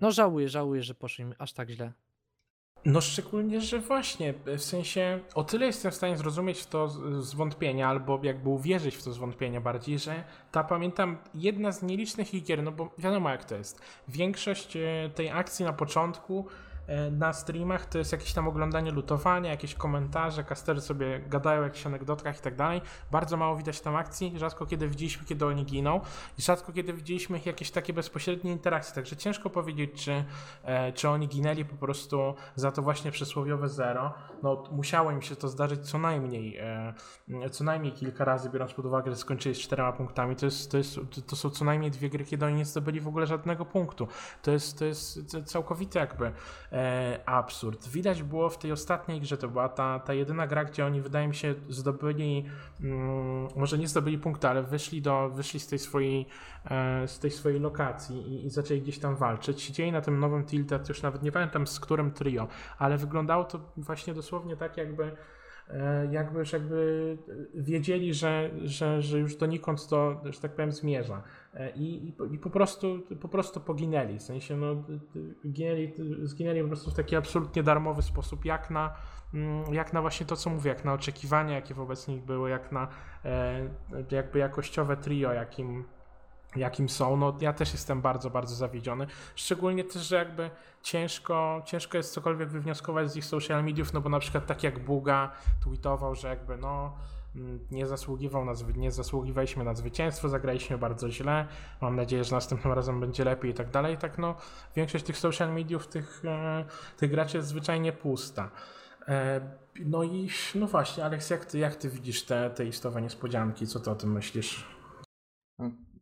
[SPEAKER 3] no żałuję, żałuję, że poszło im aż tak źle.
[SPEAKER 1] No szczególnie, że właśnie, w sensie o tyle jestem w stanie zrozumieć to zwątpienie, albo jakby uwierzyć w to zwątpienie bardziej, że ta pamiętam jedna z nielicznych gier, no bo wiadomo jak to jest. Większość e, tej akcji na początku e, na streamach to jest jakieś tam oglądanie lutowania, jakieś komentarze, kastery sobie gadają o jakichś anegdotkach i tak dalej. Bardzo mało widać tam akcji, rzadko kiedy widzieliśmy, kiedy oni giną i rzadko kiedy widzieliśmy jakieś takie bezpośrednie interakcje, także ciężko powiedzieć, czy, e, czy oni ginęli po prostu za to właśnie przysłowiowe zero. No musiało im się to zdarzyć co najmniej, co najmniej kilka razy, biorąc pod uwagę, że skończyli z czterema punktami. To, jest, to, jest, to są co najmniej dwie gry, kiedy oni nie zdobyli w ogóle żadnego punktu. To jest, to jest całkowity jakby e, absurd. Widać było w tej ostatniej grze, to była ta, ta jedyna gra, gdzie oni wydaje mi się zdobyli, mm, może nie zdobyli punktu, ale wyszli, do, wyszli z tej swojej, e, z tej swojej lokacji i, i zaczęli gdzieś tam walczyć. Siedzieli na tym nowym Tilted, już nawet nie pamiętam z którym trio, ale wyglądało to właśnie dosłownie tak jakby E, jakby już jakby wiedzieli, że, że, że już donikąd to, że tak powiem, zmierza. E, I, i, po, prostu, po prostu poginęli. W sensie, no, ginęli, zginęli po prostu w taki absolutnie darmowy sposób, jak na, mm, jak na właśnie to, co mówię, jak na oczekiwania, jakie wobec nich były, jak na e, jakby jakościowe trio, jakim, jakim są, no ja też jestem bardzo, bardzo zawiedziony. Szczególnie też, że jakby ciężko, ciężko jest cokolwiek wywnioskować z ich social mediów, no bo na przykład tak jak Buga tweetował, że jakby no nie zasługiwał na, nie zasługiwaliśmy na zwycięstwo, zagraliśmy bardzo źle, mam nadzieję, że następnym razem będzie lepiej i tak dalej, tak no większość tych social mediów, tych, e, tych graczy jest zwyczajnie pusta. E, no i no właśnie, Aleks, jak ty, jak ty widzisz te, te istowe niespodzianki? Co ty o tym myślisz?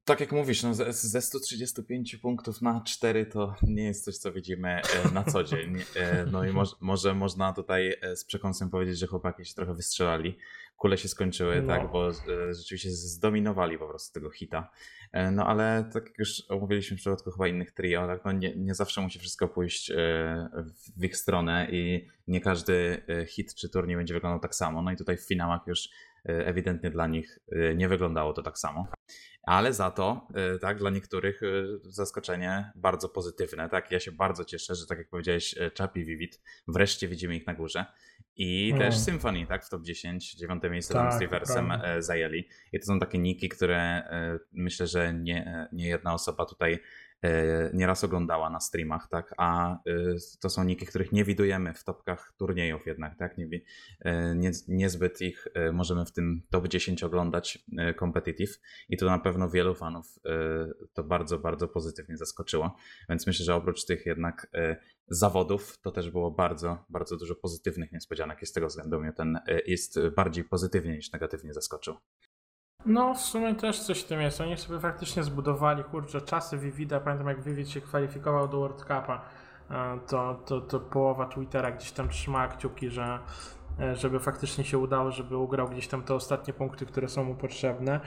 [SPEAKER 2] Tak jak mówisz, no ze 135 punktów na 4 to nie jest coś, co widzimy e, na co dzień. E, no i mo może można tutaj e, z przekąsem powiedzieć, że chłopaki się trochę wystrzelali. Kule się skończyły, no. tak, bo rzeczywiście zdominowali po prostu tego hita. No ale tak jak już omówiliśmy w przypadku chyba innych trio, tak, no nie, nie zawsze musi wszystko pójść w ich stronę i nie każdy hit czy turniej będzie wyglądał tak samo. No i tutaj w finałach już ewidentnie dla nich nie wyglądało to tak samo ale za to, y, tak, dla niektórych y, zaskoczenie bardzo pozytywne, tak, ja się bardzo cieszę, że tak jak powiedziałeś, y, Chapi Vivid, wreszcie widzimy ich na górze. I hmm. też Symphony, tak, w top 10, dziewiąte miejsce tak, z Reversem zajęli. I to są takie niki, które myślę, że nie, nie jedna osoba tutaj nieraz oglądała na streamach, tak, a e, to są niki, których nie widujemy w topkach turniejów jednak, tak, nie, e, nie, niezbyt ich możemy w tym top 10 oglądać competitive. I to na pewno wielu fanów to bardzo, bardzo pozytywnie zaskoczyło, więc myślę, że oprócz tych jednak zawodów, to też było bardzo, bardzo dużo pozytywnych niespodzianek i z tego względu mnie ten jest bardziej pozytywnie niż negatywnie zaskoczył.
[SPEAKER 1] No, w sumie też coś w tym jest. Oni sobie faktycznie zbudowali, kurczę, czasy Vivida. Pamiętam, jak Vivid się kwalifikował do World Cupa, e, to, to, to połowa Twittera gdzieś tam trzymała kciuki, że e, żeby faktycznie się udało, żeby ugrał gdzieś tam te ostatnie punkty, które są mu potrzebne.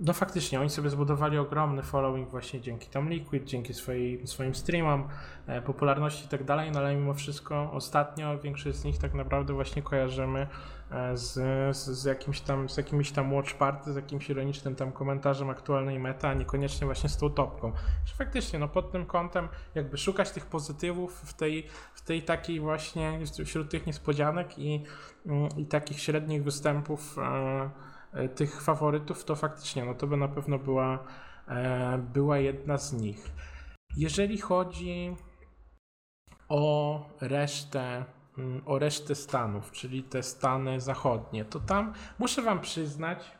[SPEAKER 1] No faktycznie, oni sobie zbudowali ogromny following właśnie dzięki tam Liquid, dzięki swojej, swoim streamom, e, popularności i tak dalej, no ale mimo wszystko ostatnio większość z nich tak naprawdę właśnie kojarzymy e, z, z, z, jakimś tam, z jakimiś tam watch party, z jakimś ironicznym tam komentarzem aktualnej meta, a niekoniecznie właśnie z tą topką. Że faktycznie, no pod tym kątem jakby szukać tych pozytywów w tej, w tej takiej właśnie, wśród tych niespodzianek i, i takich średnich występów E, tych faworytów, to faktycznie no to by na pewno była, e, była jedna z nich. Jeżeli chodzi o resztę, mm, o resztę Stanów, czyli te Stany zachodnie, to tam muszę Wam przyznać,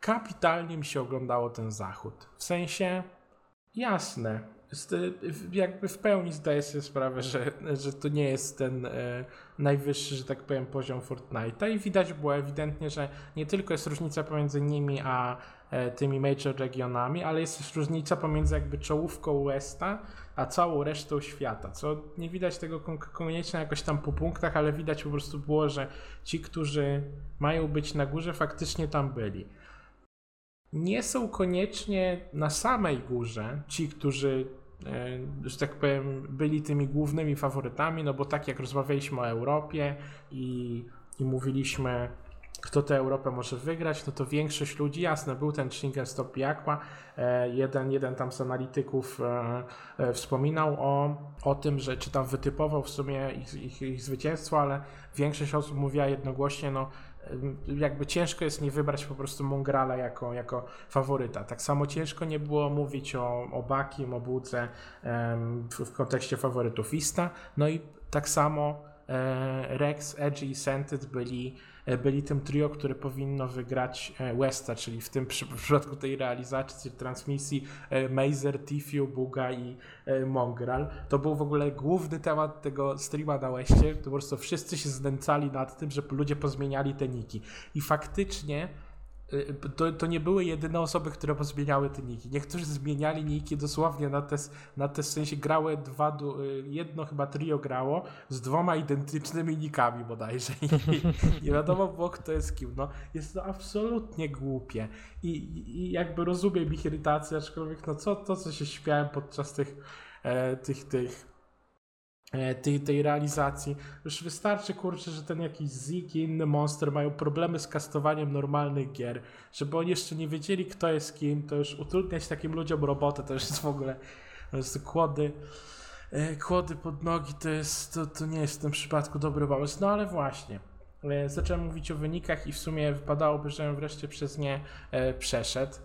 [SPEAKER 1] kapitalnie mi się oglądało ten zachód. W sensie, jasne, jakby w pełni zdaję sobie sprawę, że, że to nie jest ten e, najwyższy, że tak powiem, poziom Fortnite'a i widać było ewidentnie, że nie tylko jest różnica pomiędzy nimi a e, tymi major regionami, ale jest też różnica pomiędzy jakby czołówką Westa a całą resztą świata, co nie widać tego koniecznie jakoś tam po punktach, ale widać po prostu było, że ci, którzy mają być na górze, faktycznie tam byli. Nie są koniecznie na samej górze ci, którzy E, że tak powiem, byli tymi głównymi faworytami, no bo tak jak rozmawialiśmy o Europie i, i mówiliśmy, kto tę Europę może wygrać, no to większość ludzi, jasne, był ten Stop Piakła, e, jeden, jeden tam z analityków e, wspominał o, o tym, że czy tam wytypował w sumie ich, ich, ich zwycięstwo, ale większość osób mówiła jednogłośnie, no jakby ciężko jest nie wybrać po prostu Mongrala jako, jako faworyta. Tak samo ciężko nie było mówić o, o Bakim, o Budze w, w kontekście faworytów Ista. No i tak samo e, Rex, Edge i Sented byli byli tym trio, które powinno wygrać e, Westa, czyli w tym <laughs> przypadku tej realizacji transmisji e, Mazer, Tifiu, Buga i Mongral. To był w ogóle główny temat tego streama na Westie. To po prostu wszyscy się znęcali nad tym, że ludzie pozmieniali te niki. I faktycznie to, to nie były jedyne osoby, które pozmieniały te niki. Niektórzy zmieniali niki dosłownie na te, na te sensie grały dwa, y, jedno chyba trio grało z dwoma identycznymi nikami bodajże i nie wiadomo było kto jest kim. No, jest to absolutnie głupie i, i jakby rozumiem ich irytację, aczkolwiek no co to, co się śmiałem podczas tych, e, tych, tych tej, tej realizacji. Już wystarczy, kurczę, że ten jakiś Zig i inny monster mają problemy z kastowaniem normalnych gier, żeby oni jeszcze nie wiedzieli, kto jest kim, to już utrudniać takim ludziom robotę, to już jest w ogóle to jest kłody, e, kłody pod nogi, to, jest, to, to nie jest w tym przypadku dobry pomysł. No ale właśnie, e, zacząłem mówić o wynikach i w sumie wypadałoby, żebym wreszcie przez nie przeszedł.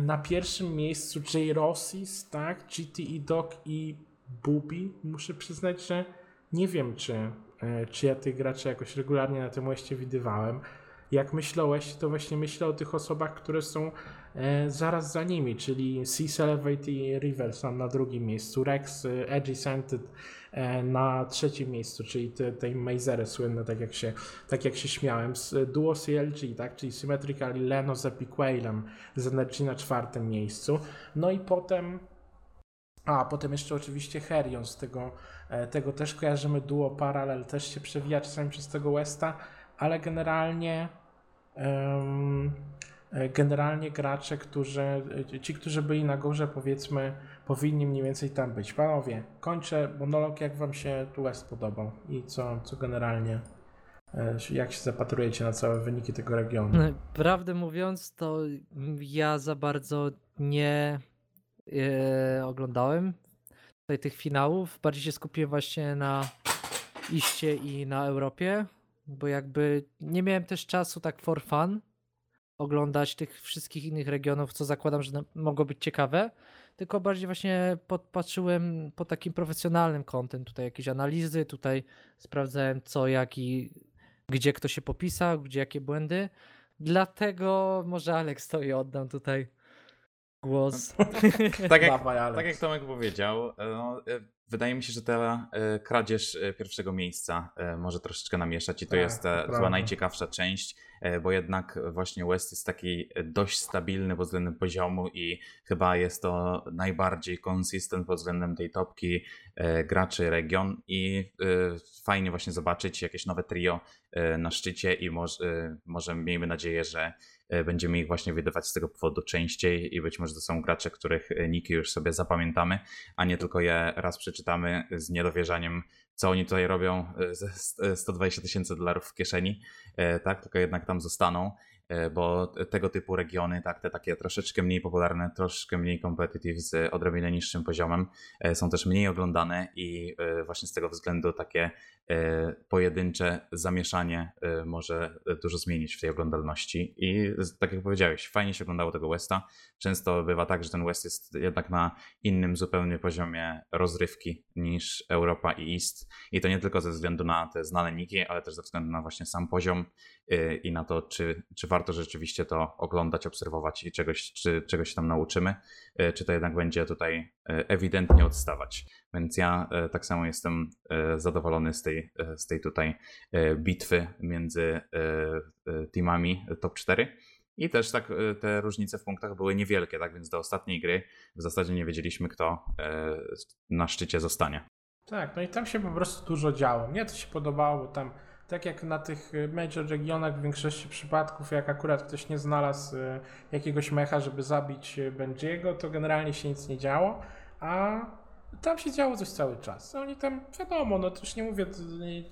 [SPEAKER 1] Na pierwszym miejscu J. Rossis, tak, GTE Dog i Bubi. Muszę przyznać, że nie wiem, czy, e, czy ja tych graczy jakoś regularnie na tym łeście widywałem. Jak łeście, to właśnie myślę o tych osobach, które są e, zaraz za nimi, czyli Sea Elevate i River są na drugim miejscu, Rex, e, Edgy Scented na trzecim miejscu, czyli te, tej Mazery słynne, tak jak się, tak jak się śmiałem, Duo CLG, tak, czyli Symmetrical i Leno z Epic Whalem z Energy na czwartym miejscu. No i potem a, potem jeszcze oczywiście Herion, z tego, e, tego też kojarzymy, duo Parallel też się przewija czasami przez tego Westa, ale generalnie um, generalnie gracze, którzy, e, ci, którzy byli na górze, powiedzmy, powinni mniej więcej tam być. Panowie, kończę monolog, jak wam się tu West podobał i co, co generalnie, jak się zapatrujecie na całe wyniki tego regionu?
[SPEAKER 3] Prawdę mówiąc, to ja za bardzo nie e, oglądałem tutaj tych finałów. Bardziej się skupiłem właśnie na iście i na Europie, bo jakby nie miałem też czasu tak for fun oglądać tych wszystkich innych regionów, co zakładam, że mogło być ciekawe, tylko bardziej właśnie podpatrzyłem po takim profesjonalnym kątem, tutaj jakieś analizy, tutaj sprawdzałem co, jak i gdzie kto się popisał, gdzie jakie błędy. Dlatego może Alex to i oddam tutaj głos. <laughs>
[SPEAKER 2] tak, jak, tak jak Tomek powiedział, e, no, e, wydaje mi się, że ta e, kradzież pierwszego miejsca może troszeczkę namieszać i to tak, jest ta chyba najciekawsza część, bo jednak właśnie West jest taki dość stabilny pod względem poziomu i chyba jest to najbardziej konsystent pod względem tej topki graczy region i fajnie właśnie zobaczyć jakieś nowe trio na szczycie i może, może miejmy nadzieję, że będziemy ich właśnie wydawać z tego powodu częściej i być może to są gracze, których e, niki już sobie zapamiętamy, a nie tylko je raz przeczytamy z niedowierzaniem, co oni tutaj robią e, ze 120 tysięcy dolarów w kieszeni, tak, tylko jednak tam zostaną bo tego typu regiony, tak, te takie troszeczkę mniej popularne, troszeczkę mniej competitive z odrobinę niższym poziomem są też mniej oglądane i właśnie z tego względu takie E, pojedyncze zamieszanie e, może dużo zmienić w tej oglądalności. I tak jak powiedziałeś, fajnie się oglądało tego Westa. Często bywa tak, że ten West jest jednak na innym zupełnie poziomie rozrywki niż Europa i East. I to nie tylko ze względu na te znane niki, ale też ze względu na właśnie sam poziom e, i na to, czy, czy warto rzeczywiście to oglądać, obserwować i czegoś, czy czegoś tam nauczymy, czy to jednak będzie tutaj ewidentnie odstawać. Więc ja tak samo jestem zadowolony z tej, z tej tutaj bitwy między teamami top 4. I też tak te różnice w punktach były niewielkie, tak więc do ostatniej gry w zasadzie nie wiedzieliśmy, kto na szczycie zostanie.
[SPEAKER 1] Tak, no i tam się po prostu dużo działo. Mnie to się podobało, bo tam tak jak na tych major regionach w większości przypadków, jak akurat ktoś nie znalazł jakiegoś mecha, żeby zabić Benjiego, to generalnie się nic nie działo, a tam się działo coś cały czas. Oni tam, wiadomo, no już nie mówię,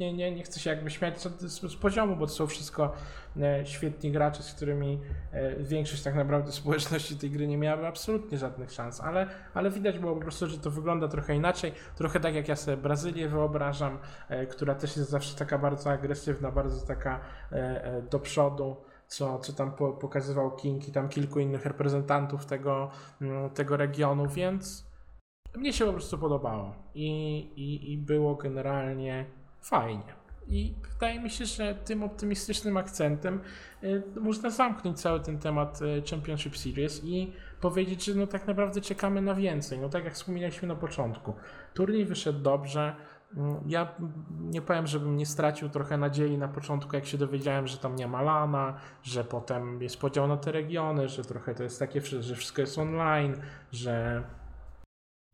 [SPEAKER 1] nie, nie, nie chcę się jakby śmiać z, z poziomu, bo to są wszystko e, świetni gracze, z którymi e, większość tak naprawdę społeczności tej gry nie miałaby absolutnie żadnych szans, ale, ale widać było po prostu, że to wygląda trochę inaczej, trochę tak jak ja sobie Brazylię wyobrażam, e, która też jest zawsze taka bardzo agresywna, bardzo taka do przodu co, co tam pokazywał King i tam kilku innych reprezentantów tego, mm, tego regionu, więc mnie się po prostu podobało i, i, i było generalnie fajnie. I wydaje mi się, że tym optymistycznym akcentem y, można zamknąć cały ten temat y, Championship Series i powiedzieć, że no tak naprawdę czekamy na więcej. No tak jak wspominaliśmy na początku. Turniej wyszedł dobrze. Mm, ja nie powiem, żebym nie stracił trochę nadziei na początku, jak się dowiedziałem, że tam nie ma lana, że potem jest podział na te regiony, że trochę to jest takie, że wszystko jest online, że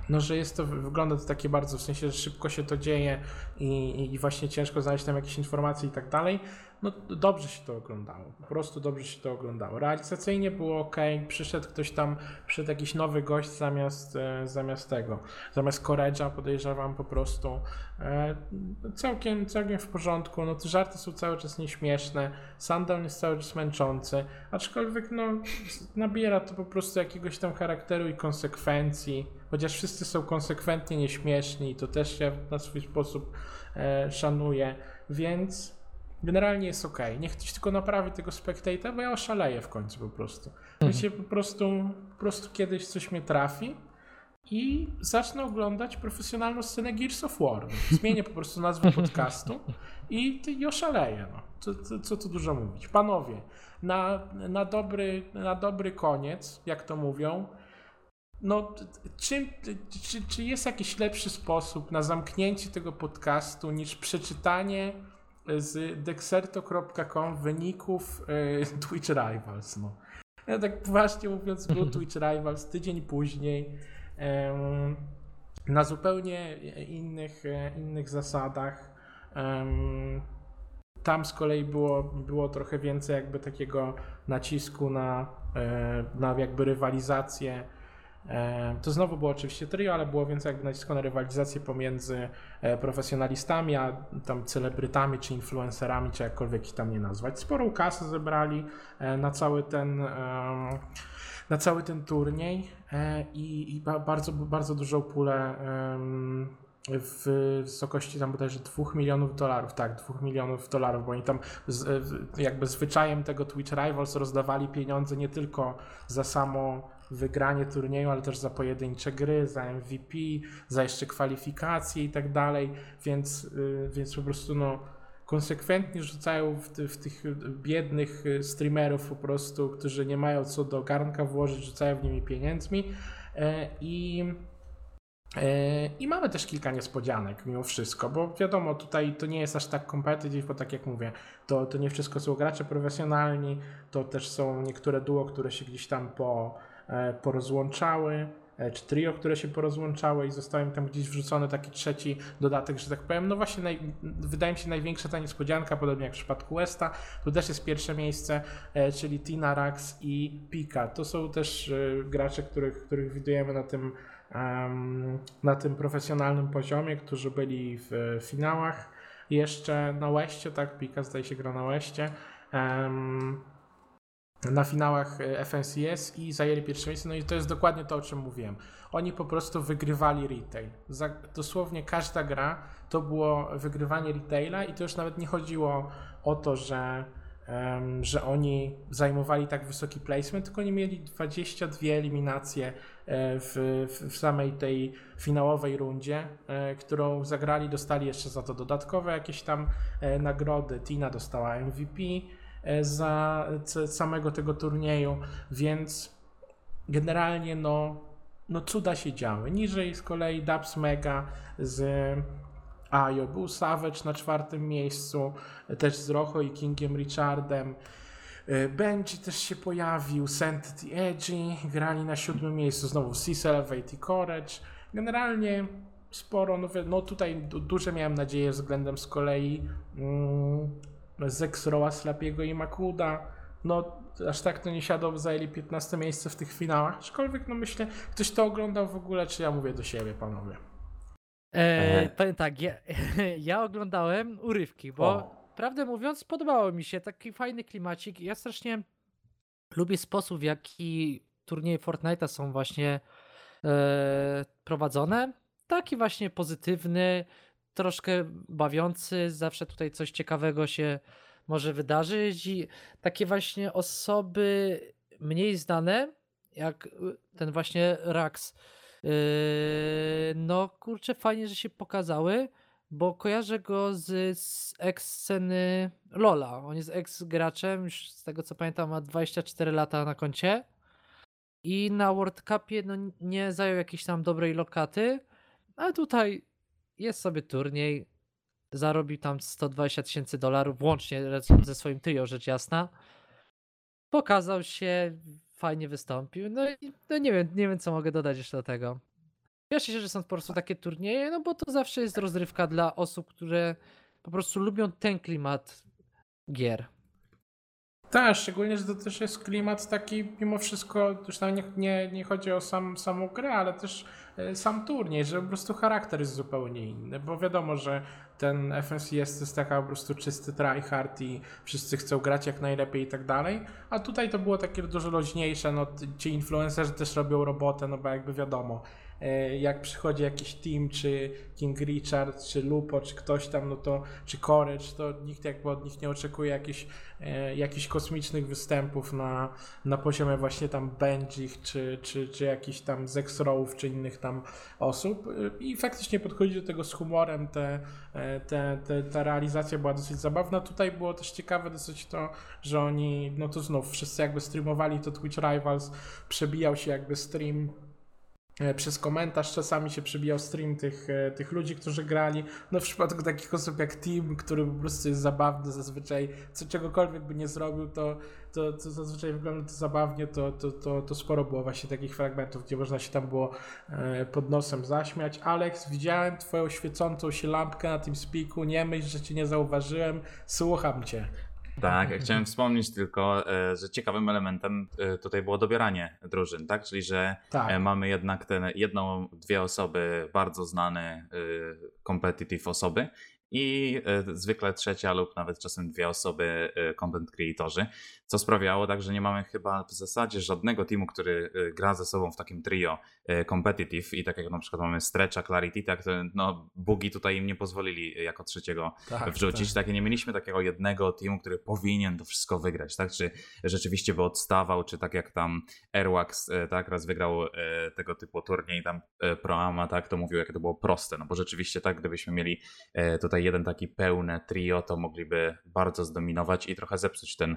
[SPEAKER 1] no, że jest to, wygląda to takie bardzo, w sensie, że szybko się to dzieje i, i właśnie ciężko znaleźć tam jakieś informacje i tak dalej no dobrze się to oglądało. Po prostu dobrze się to oglądało. Realizacyjnie było ok, przyszedł ktoś tam, przyszedł jakiś nowy gość zamiast, e, zamiast tego, zamiast Koredża podejrzewam po prostu. E, całkiem, całkiem w porządku, no te żarty są cały czas nieśmieszne, Sandal jest cały czas męczący, aczkolwiek no nabiera to po prostu jakiegoś tam charakteru i konsekwencji, chociaż wszyscy są konsekwentnie nieśmieszni i to też się na swój sposób e, szanuję, więc generalnie jest ok. Niech ktoś tylko naprawi tego spectata, bo ja oszaleję w końcu po prostu. Mhm. Się po prostu, po prostu kiedyś coś mnie trafi i zacznę oglądać profesjonalną scenę Gears of War. Zmienię po prostu nazwę <laughs> podcastu i, i oszaleję. No. Co, co, co tu dużo mówić. Panowie, na, na, dobry, na dobry koniec, jak to mówią, no, czym, czy, czy jest jakiś lepszy sposób na zamknięcie tego podcastu niż przeczytanie z dexerto.com wyników y, <laughs> Twitch Rivals. No. Ja tak poważnie mówiąc, był Twitch Rivals tydzień później na zupełnie innych, e, innych zasadach. Tam z kolei było, było trochę więcej jakby takiego nacisku na, e, na jakby rywalizację to znowu było oczywiście trio, ale było więcej jakby nacisku na rywalizację pomiędzy e, profesjonalistami, a tam celebrytami, czy influencerami, czy jakkolwiek ich tam nie nazwać. Sporą kasę zebrali e, na cały ten na cały ten turniej i, i bardzo, bardzo dużą pulę w wysokości tam bodajże 2 milionów dolarów, tak, 2 milionów dolarów, bo oni tam z, jakby zwyczajem tego Twitch Rivals rozdawali pieniądze nie tylko za samo wygranie turnieju, ale też za pojedyncze gry, za MVP, za jeszcze kwalifikacje i tak dalej, więc, y, więc po prostu no konsekwentnie rzucają w, ty, w, tych biednych y, streamerów po prostu, którzy nie mają co do garnka włożyć, rzucają w nimi pieniędzmi. E, i e, i mamy też kilka niespodzianek mimo wszystko, bo wiadomo, tutaj to nie jest aż tak competitive, bo tak jak mówię, to, to nie wszystko są gracze profesjonalni, to też są niektóre duo, które się gdzieś tam po, porozłączały, e, czy trio, które się porozłączały i został im tam gdzieś wrzucony taki trzeci dodatek, że tak powiem. No właśnie, naj, wydaje mi się największa ta niespodzianka, podobnie jak w przypadku Westa, tu też jest pierwsze miejsce, e, czyli Tina Rax i Pika. To są też gracze, których, których widujemy na tym, na tym profesjonalnym poziomie, którzy byli w finałach jeszcze na Westie, tak, Pika zdaje się gra na Westie na finałach e, FNCS i zajęli pierwsze miejsce. No i to jest dokładnie to, o czym mówiłem. Oni po prostu wygrywali retail. Za, dosłownie każda gra to było wygrywanie retaila i to już nawet nie chodziło o to, że, um, że oni zajmowali tak wysoki placement, tylko oni mieli 22 eliminacje e, w, w, samej tej finałowej rundzie, e, którą zagrali, dostali jeszcze za to dodatkowe jakieś tam nagrody. Tina dostała MVP, za samego tego turnieju, więc generalnie no, no cuda się działy. Niżej z kolei Dubs Mega z Ajo, był Savage na czwartym miejscu, też z Rocho i Kingiem Richardem. E, Benji też się pojawił, Sanctity Edgy grali na siódmym miejscu, znowu Cecil, Elevate i Courage. Generalnie sporo, no, no tutaj duże miałem nadzieję względem z kolei mm, Zexroa, Slapiego i Makuda. No, aż tak to nie siadło, zajęli 15 miejsce w tych finałach. Aczkolwiek, no myślę, ktoś to oglądał w ogóle, czy ja mówię do siebie, panowie?
[SPEAKER 3] E,
[SPEAKER 2] E.
[SPEAKER 3] powiem tak, ja, <laughs> ja oglądałem urywki, bo
[SPEAKER 1] O.
[SPEAKER 3] prawdę mówiąc podobało mi się, taki fajny klimacik. Ja strasznie lubię sposób, w jaki turnieje Fortnite'a są właśnie e, prowadzone. Taki właśnie pozytywny, troszkę bawiący, zawsze tutaj coś ciekawego się może wydarzyć i takie właśnie osoby mniej znane, jak y, ten właśnie Rax, yy, no kurczę, fajnie, że się pokazały, bo kojarzę go z, z ex-sceny Lola. On jest ex-graczem, już z tego co pamiętam ma 24 lata na koncie. I na World Cupie no, nie zajął jakiejś tam dobrej lokaty, a tutaj jest sobie turniej, zarobił tam 120 tysięcy dolarów, łącznie ze swoim trio, rzecz jasna. Pokazał się, fajnie wystąpił, no i no nie wiem, nie wiem co mogę dodać jeszcze do tego. Cieszę się, że są po prostu takie turnieje, no bo to zawsze jest rozrywka dla osób, które po prostu lubią ten klimat gier.
[SPEAKER 1] Tak, szczególnie, że to też jest klimat taki, mimo wszystko, już tam nie, nie, nie chodzi o sam, samą grę, ale też e, sam turniej, że po prostu charakter jest zupełnie inny, bo wiadomo, że ten FNCS to jest taka po prostu czysty tryhard i wszyscy chcą grać jak najlepiej i tak dalej, a tutaj to było takie dużo luźniejsze, no ci influencerzy też robią robotę, no bo jakby wiadomo, jak przychodzi jakiś team, czy King Richard, czy Lupo, czy ktoś tam, no to, czy Courage, to nikt jakby od nich nie oczekuje jakichś, e, jakichś kosmicznych występów na, na poziomie właśnie tam Benjich, czy, czy, czy jakichś tam Zexrowów, czy innych tam osób e, i faktycznie podchodzi do tego z humorem, te, e, te, te, ta realizacja była dosyć zabawna. Tutaj było też ciekawe dosyć to, że oni, no to znów, wszyscy jakby streamowali to Twitch Rivals, przebijał się jakby stream e, przez komentarz czasami się przebijał stream tych, e, tych ludzi, którzy grali. No w przypadku takich osób jak Tim, który po prostu jest zabawny zazwyczaj, co czegokolwiek by nie zrobił, to, to, to zazwyczaj wygląda to zabawnie, to, to, to, to sporo było właśnie takich fragmentów, gdzie można się tam było e, pod nosem zaśmiać. Alex, widziałem twoją świecącą się lampkę na tym spiku, nie myśl, że cię nie zauważyłem, słucham cię.
[SPEAKER 2] Tak, ja chciałem wspomnieć tylko, e, że ciekawym elementem e, tutaj było dobieranie drużyn, tak? Czyli, że
[SPEAKER 1] Tak.
[SPEAKER 2] e, mamy jednak ten jedną, dwie osoby bardzo znane competitive osoby i zwykle trzecia lub nawet czasem dwie osoby content creatorzy, co sprawiało tak, że nie mamy chyba w zasadzie żadnego teamu, który e, gra ze sobą w takim trio e, competitive i tak jak na przykład mamy Stretcha, Clarity, tak, to, no bugi tutaj im nie pozwolili jako trzeciego
[SPEAKER 1] Tak,
[SPEAKER 2] wrzucić. Takie nie mieliśmy takiego jednego teamu, który powinien to wszystko wygrać, tak? Czy rzeczywiście by odstawał, czy tak jak tam Airwax, tak, raz wygrał tego typu turniej tam Proama, tak, to mówił, jakie to było proste, no bo rzeczywiście tak, gdybyśmy mieli tutaj jeden taki pełne trio, to mogliby bardzo zdominować i trochę zepsuć ten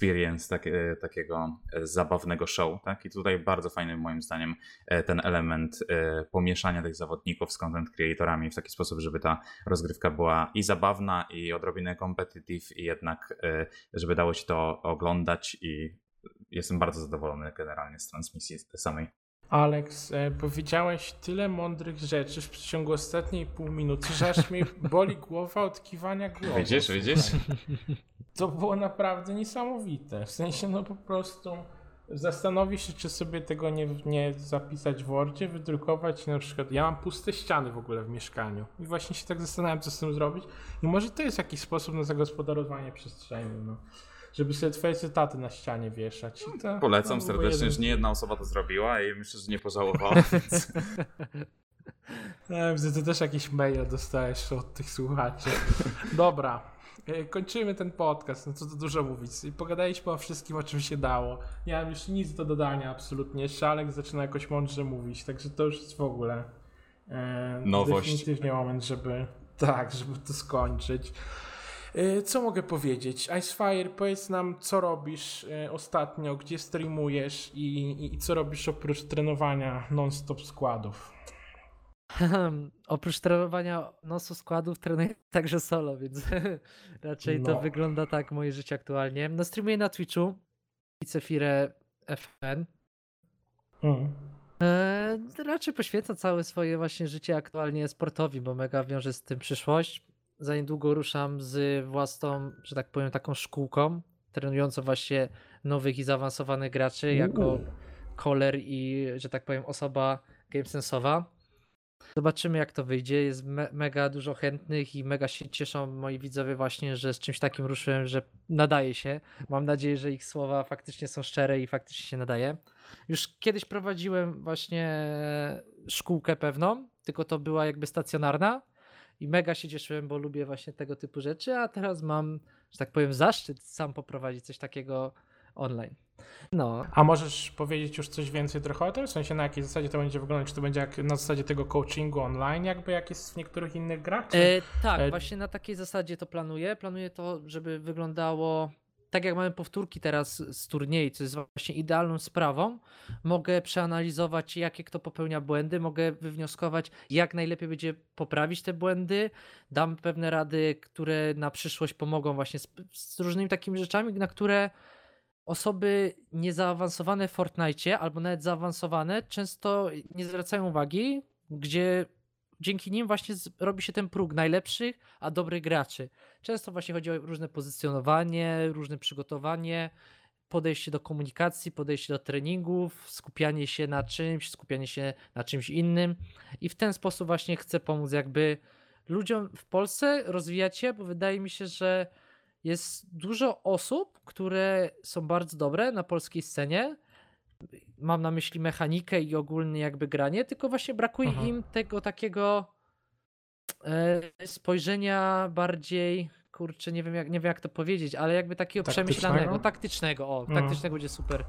[SPEAKER 2] experience tak, e, takiego e, zabawnego show, tak? I tutaj bardzo fajny moim zdaniem e, ten element pomieszania tych zawodników z content creatorami w taki sposób, żeby ta rozgrywka była i zabawna, i odrobinę competitive, i jednak, żeby dało się to oglądać i jestem bardzo zadowolony generalnie z transmisji samej.
[SPEAKER 1] Alex, e, powiedziałeś tyle mądrych rzeczy w przeciągu ostatniej pół minuty, że aż mnie <laughs> boli głowa od kiwania głową.
[SPEAKER 2] Widzisz, widzisz? <laughs>
[SPEAKER 1] To było naprawdę niesamowite. W sensie, no po prostu zastanowię się, czy sobie tego nie, nie zapisać w Wordzie, wydrukować na przykład. Ja mam puste ściany w ogóle w mieszkaniu i właśnie się tak zastanawiam, co z tym zrobić. I może to jest jakiś sposób na zagospodarowanie przestrzeni, no. Żeby sobie twoje cytaty na ścianie wieszać. I to,
[SPEAKER 2] Polecam
[SPEAKER 1] był
[SPEAKER 2] serdecznie, już nie jedna osoba to zrobiła i myślę, że nie pożałowała, <laughs> więc
[SPEAKER 1] Ja widzę, ty też jakieś maile dostajesz od tych słuchaczy. Dobra, e, kończymy ten podcast, no co tu dużo mówić. Pogadaliśmy o wszystkim, o czym się dało. Nie mam już nic do dodania absolutnie. Szalek zaczyna jakoś mądrze mówić, także to już jest w ogóle e,
[SPEAKER 2] Nowość.
[SPEAKER 1] definitywnie moment, żeby tak, żeby to skończyć. E, Co mogę powiedzieć? Icefire, powiedz nam, co robisz e, ostatnio, gdzie streamujesz i, i, i co robisz oprócz trenowania non-stop składów? <laughs>
[SPEAKER 3] Oprócz trenowania nosu składów trenuję także solo, więc <laughs> raczej to
[SPEAKER 1] No.
[SPEAKER 3] wygląda tak moje życie aktualnie. No streamuję na Twitchu i Cefirę FN.
[SPEAKER 1] Mm.
[SPEAKER 3] E, raczej poświęcam całe swoje właśnie życie aktualnie sportowi, bo mega wiąże z tym przyszłość. Za niedługo ruszam z własną, że tak powiem, taką szkółką, trenującą właśnie nowych i zaawansowanych graczy jako koler i, że tak powiem, osoba gamesensowa. Zobaczymy, jak to wyjdzie. Jest me mega dużo chętnych i mega się cieszą moi widzowie właśnie, że z czymś takim ruszyłem, że nadaje się. Mam nadzieję, że ich słowa faktycznie są szczere i faktycznie się nadaje. Już kiedyś prowadziłem właśnie szkółkę pewną, tylko to była jakby stacjonarna i mega się cieszyłem, bo lubię właśnie tego typu rzeczy, a teraz mam, że tak powiem, zaszczyt sam poprowadzić coś takiego online. No.
[SPEAKER 1] A możesz powiedzieć już coś więcej trochę o tym? W sensie na jakiej zasadzie to będzie wyglądać? Czy to będzie jak na zasadzie tego coachingu online, jakby jak jest w niektórych innych grach? Czy...
[SPEAKER 3] E, tak,
[SPEAKER 1] e...
[SPEAKER 3] właśnie na takiej zasadzie to planuję. Planuję to, żeby wyglądało tak jak mamy powtórki teraz z turniej, co jest właśnie idealną sprawą, mogę przeanalizować, jakie kto popełnia błędy, mogę wywnioskować, jak najlepiej będzie poprawić te błędy. Dam pewne rady, które na przyszłość pomogą właśnie z, z różnymi takimi rzeczami, na które osoby niezaawansowane w Fortnite albo nawet zaawansowane często nie zwracają uwagi, gdzie dzięki nim właśnie robi się ten próg najlepszych, a dobrych graczy. Często właśnie chodzi o różne pozycjonowanie, różne przygotowanie, podejście do komunikacji, podejście do treningów, skupianie się na czymś, skupianie się na czymś innym i w ten sposób właśnie chcę pomóc jakby ludziom w Polsce rozwijać się, bo wydaje mi się, że jest dużo osób, które są bardzo dobre na polskiej scenie. Mam na myśli mechanikę i ogólnie jakby granie, tylko właśnie brakuje Aha. im tego takiego e, spojrzenia bardziej, kurczę, nie wiem jak, nie wiem jak to powiedzieć, ale jakby takiego taktycznego? przemyślanego, taktycznego, o, mm. taktycznego będzie super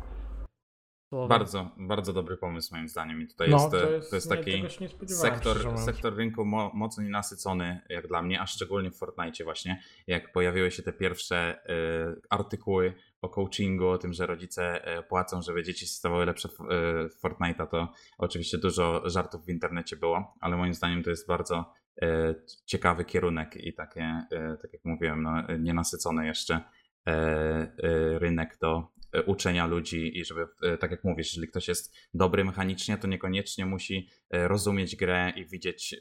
[SPEAKER 2] bardzo, bardzo dobry pomysł moim zdaniem. I tutaj no, jest, to jest, to jest taki sektor, sektor rynku mo, mocno nienasycony, jak dla mnie, a szczególnie w Fortnite właśnie, jak pojawiły się te pierwsze y, artykuły o coachingu, o tym, że rodzice e, płacą, żeby dzieci stawały lepsze w, y, w Fortnite'a, to oczywiście dużo żartów w internecie było, ale moim zdaniem to jest bardzo y, ciekawy kierunek i takie, tak jak mówiłem, no, nienasycony jeszcze rynek do E, uczenia ludzi i żeby, e, tak jak mówisz, jeżeli ktoś jest dobry mechanicznie, to niekoniecznie musi e, rozumieć grę i widzieć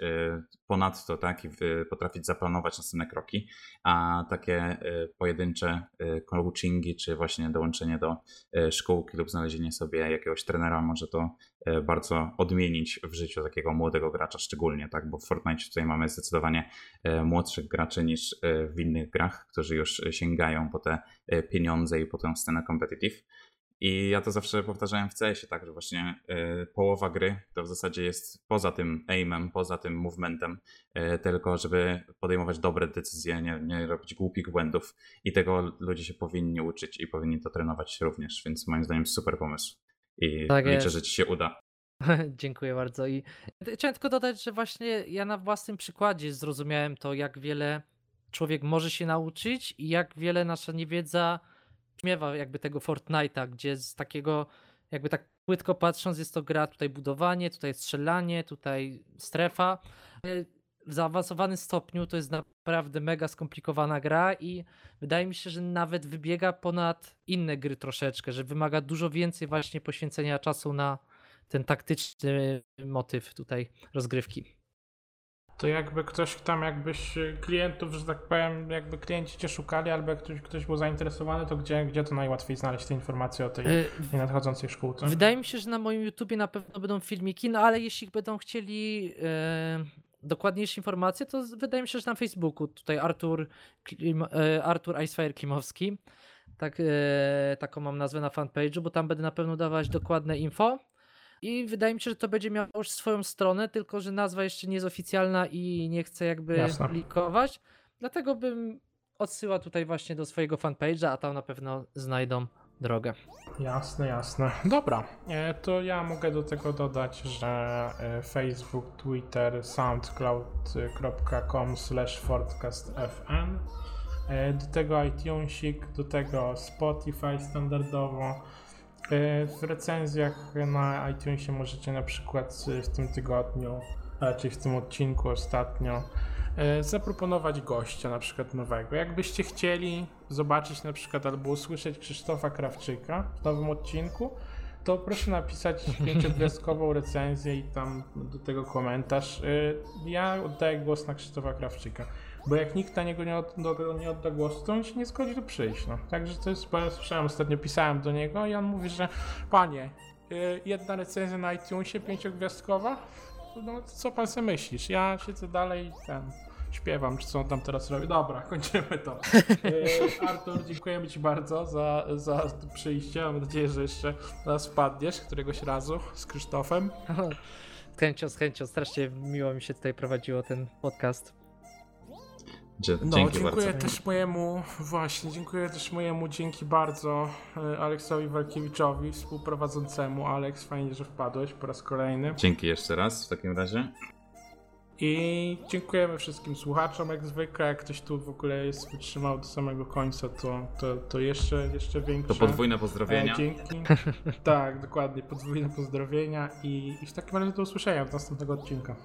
[SPEAKER 2] ponadto, tak, i potrafić zaplanować następne kroki, a takie pojedyncze coachingi, czy właśnie dołączenie do szkółki lub znalezienie sobie jakiegoś trenera może to bardzo odmienić w życiu takiego młodego gracza szczególnie, tak, bo w Fortnite tutaj mamy zdecydowanie młodszych graczy niż w innych grach, którzy już sięgają po te pieniądze i po tę scenę competitive i ja to zawsze powtarzałem w CS-ie, tak, że właśnie y, połowa gry to w zasadzie jest poza tym aimem, poza tym movementem, y, tylko żeby podejmować dobre decyzje, nie, nie robić głupich błędów. I tego ludzie się powinni uczyć i powinni to trenować również, więc moim zdaniem super pomysł. I tak liczę, jest. że ci się uda. <laughs>
[SPEAKER 3] Dziękuję bardzo. I chciałem tylko dodać, że właśnie ja na własnym przykładzie zrozumiałem to, jak wiele człowiek może się nauczyć i jak wiele nasza niewiedza śmiewa jakby tego Fortnite'a, gdzie z takiego jakby tak płytko patrząc jest to gra tutaj budowanie, tutaj strzelanie, tutaj strefa. W zaawansowanym stopniu to jest naprawdę mega skomplikowana gra i wydaje mi się, że nawet wybiega ponad inne gry troszeczkę, że wymaga dużo więcej właśnie poświęcenia czasu na ten taktyczny motyw tutaj rozgrywki
[SPEAKER 1] to jakby ktoś tam, jakbyś y, klientów, że tak powiem, jakby klienci cię szukali, albo ktoś, ktoś był zainteresowany, to gdzie, gdzie to najłatwiej znaleźć te informacje o tej yy, nadchodzącej szkółce?
[SPEAKER 3] Wydaje mi się, że na moim YouTubie na pewno będą filmiki, no ale jeśli będą chcieli yy, dokładniejsze informacje, to wydaje mi się, że na Facebooku, tutaj Artur, Klim, yy, Artur Icefire Klimowski, tak, taką mam nazwę na fanpage'u, bo tam będę na pewno dawać dokładne info. I wydaje mi się, że to będzie miało już swoją stronę, tylko że nazwa jeszcze nie jest oficjalna i nie chcę jakby Jasne. likować. Dlatego bym odsyłał tutaj właśnie do swojego fanpage'a, a tam na pewno znajdą drogę.
[SPEAKER 1] Jasne, jasne. Dobra, e, to ja mogę do tego dodać, że e, Facebook, Twitter, soundcloud.com slash forecastfn e, do tego iTunesik, do tego Spotify standardowo w recenzjach na iTunesie możecie na przykład w tym tygodniu, raczej w tym odcinku ostatnio, zaproponować gościa na przykład nowego. Jakbyście chcieli zobaczyć na przykład albo usłyszeć Krzysztofa Krawczyka w nowym odcinku, to proszę napisać <laughs> pięciogwiazdkową recenzję i tam do tego komentarz. E, ja oddaję głos na Krzysztofa Krawczyka. Bo jak nikt na niego nie, od, do, nie odda głosu, to on się nie zgodzi tu przyjść. No. Także to jest, bo ja słyszałem, ostatnio pisałem do niego i on mówi, że panie, y, jedna recenzja na iTunesie pięciogwiazdkowa no co pan sobie myślisz? Ja siedzę dalej ten, śpiewam, czy co on tam teraz robi. Dobra, <laughs> kończymy to. E, Artur, dziękujemy ci bardzo za, za przyjście. Mam nadzieję, że jeszcze raz wpadniesz któregoś razu z Krzysztofem. <laughs>
[SPEAKER 3] Z chęcią, z chęcią. Strasznie miło mi się tutaj prowadziło ten podcast.
[SPEAKER 2] Dzie-
[SPEAKER 1] No, dziękuję
[SPEAKER 2] bardzo.
[SPEAKER 1] też mojemu, właśnie, dziękuję też mojemu, dzięki bardzo e, Aleksowi Walkiewiczowi, współprowadzącemu. Aleks, fajnie, że wpadłeś po raz kolejny.
[SPEAKER 2] Dzięki jeszcze raz w takim razie.
[SPEAKER 1] I dziękujemy wszystkim słuchaczom, jak zwykle. Jak ktoś tu w ogóle jest wytrzymał do samego końca, to, to, to jeszcze, jeszcze większe.
[SPEAKER 2] To podwójne pozdrowienia.
[SPEAKER 1] E, dzięki. <laughs> tak, dokładnie, podwójne pozdrowienia i, i w takim razie do usłyszenia w następnego odcinka.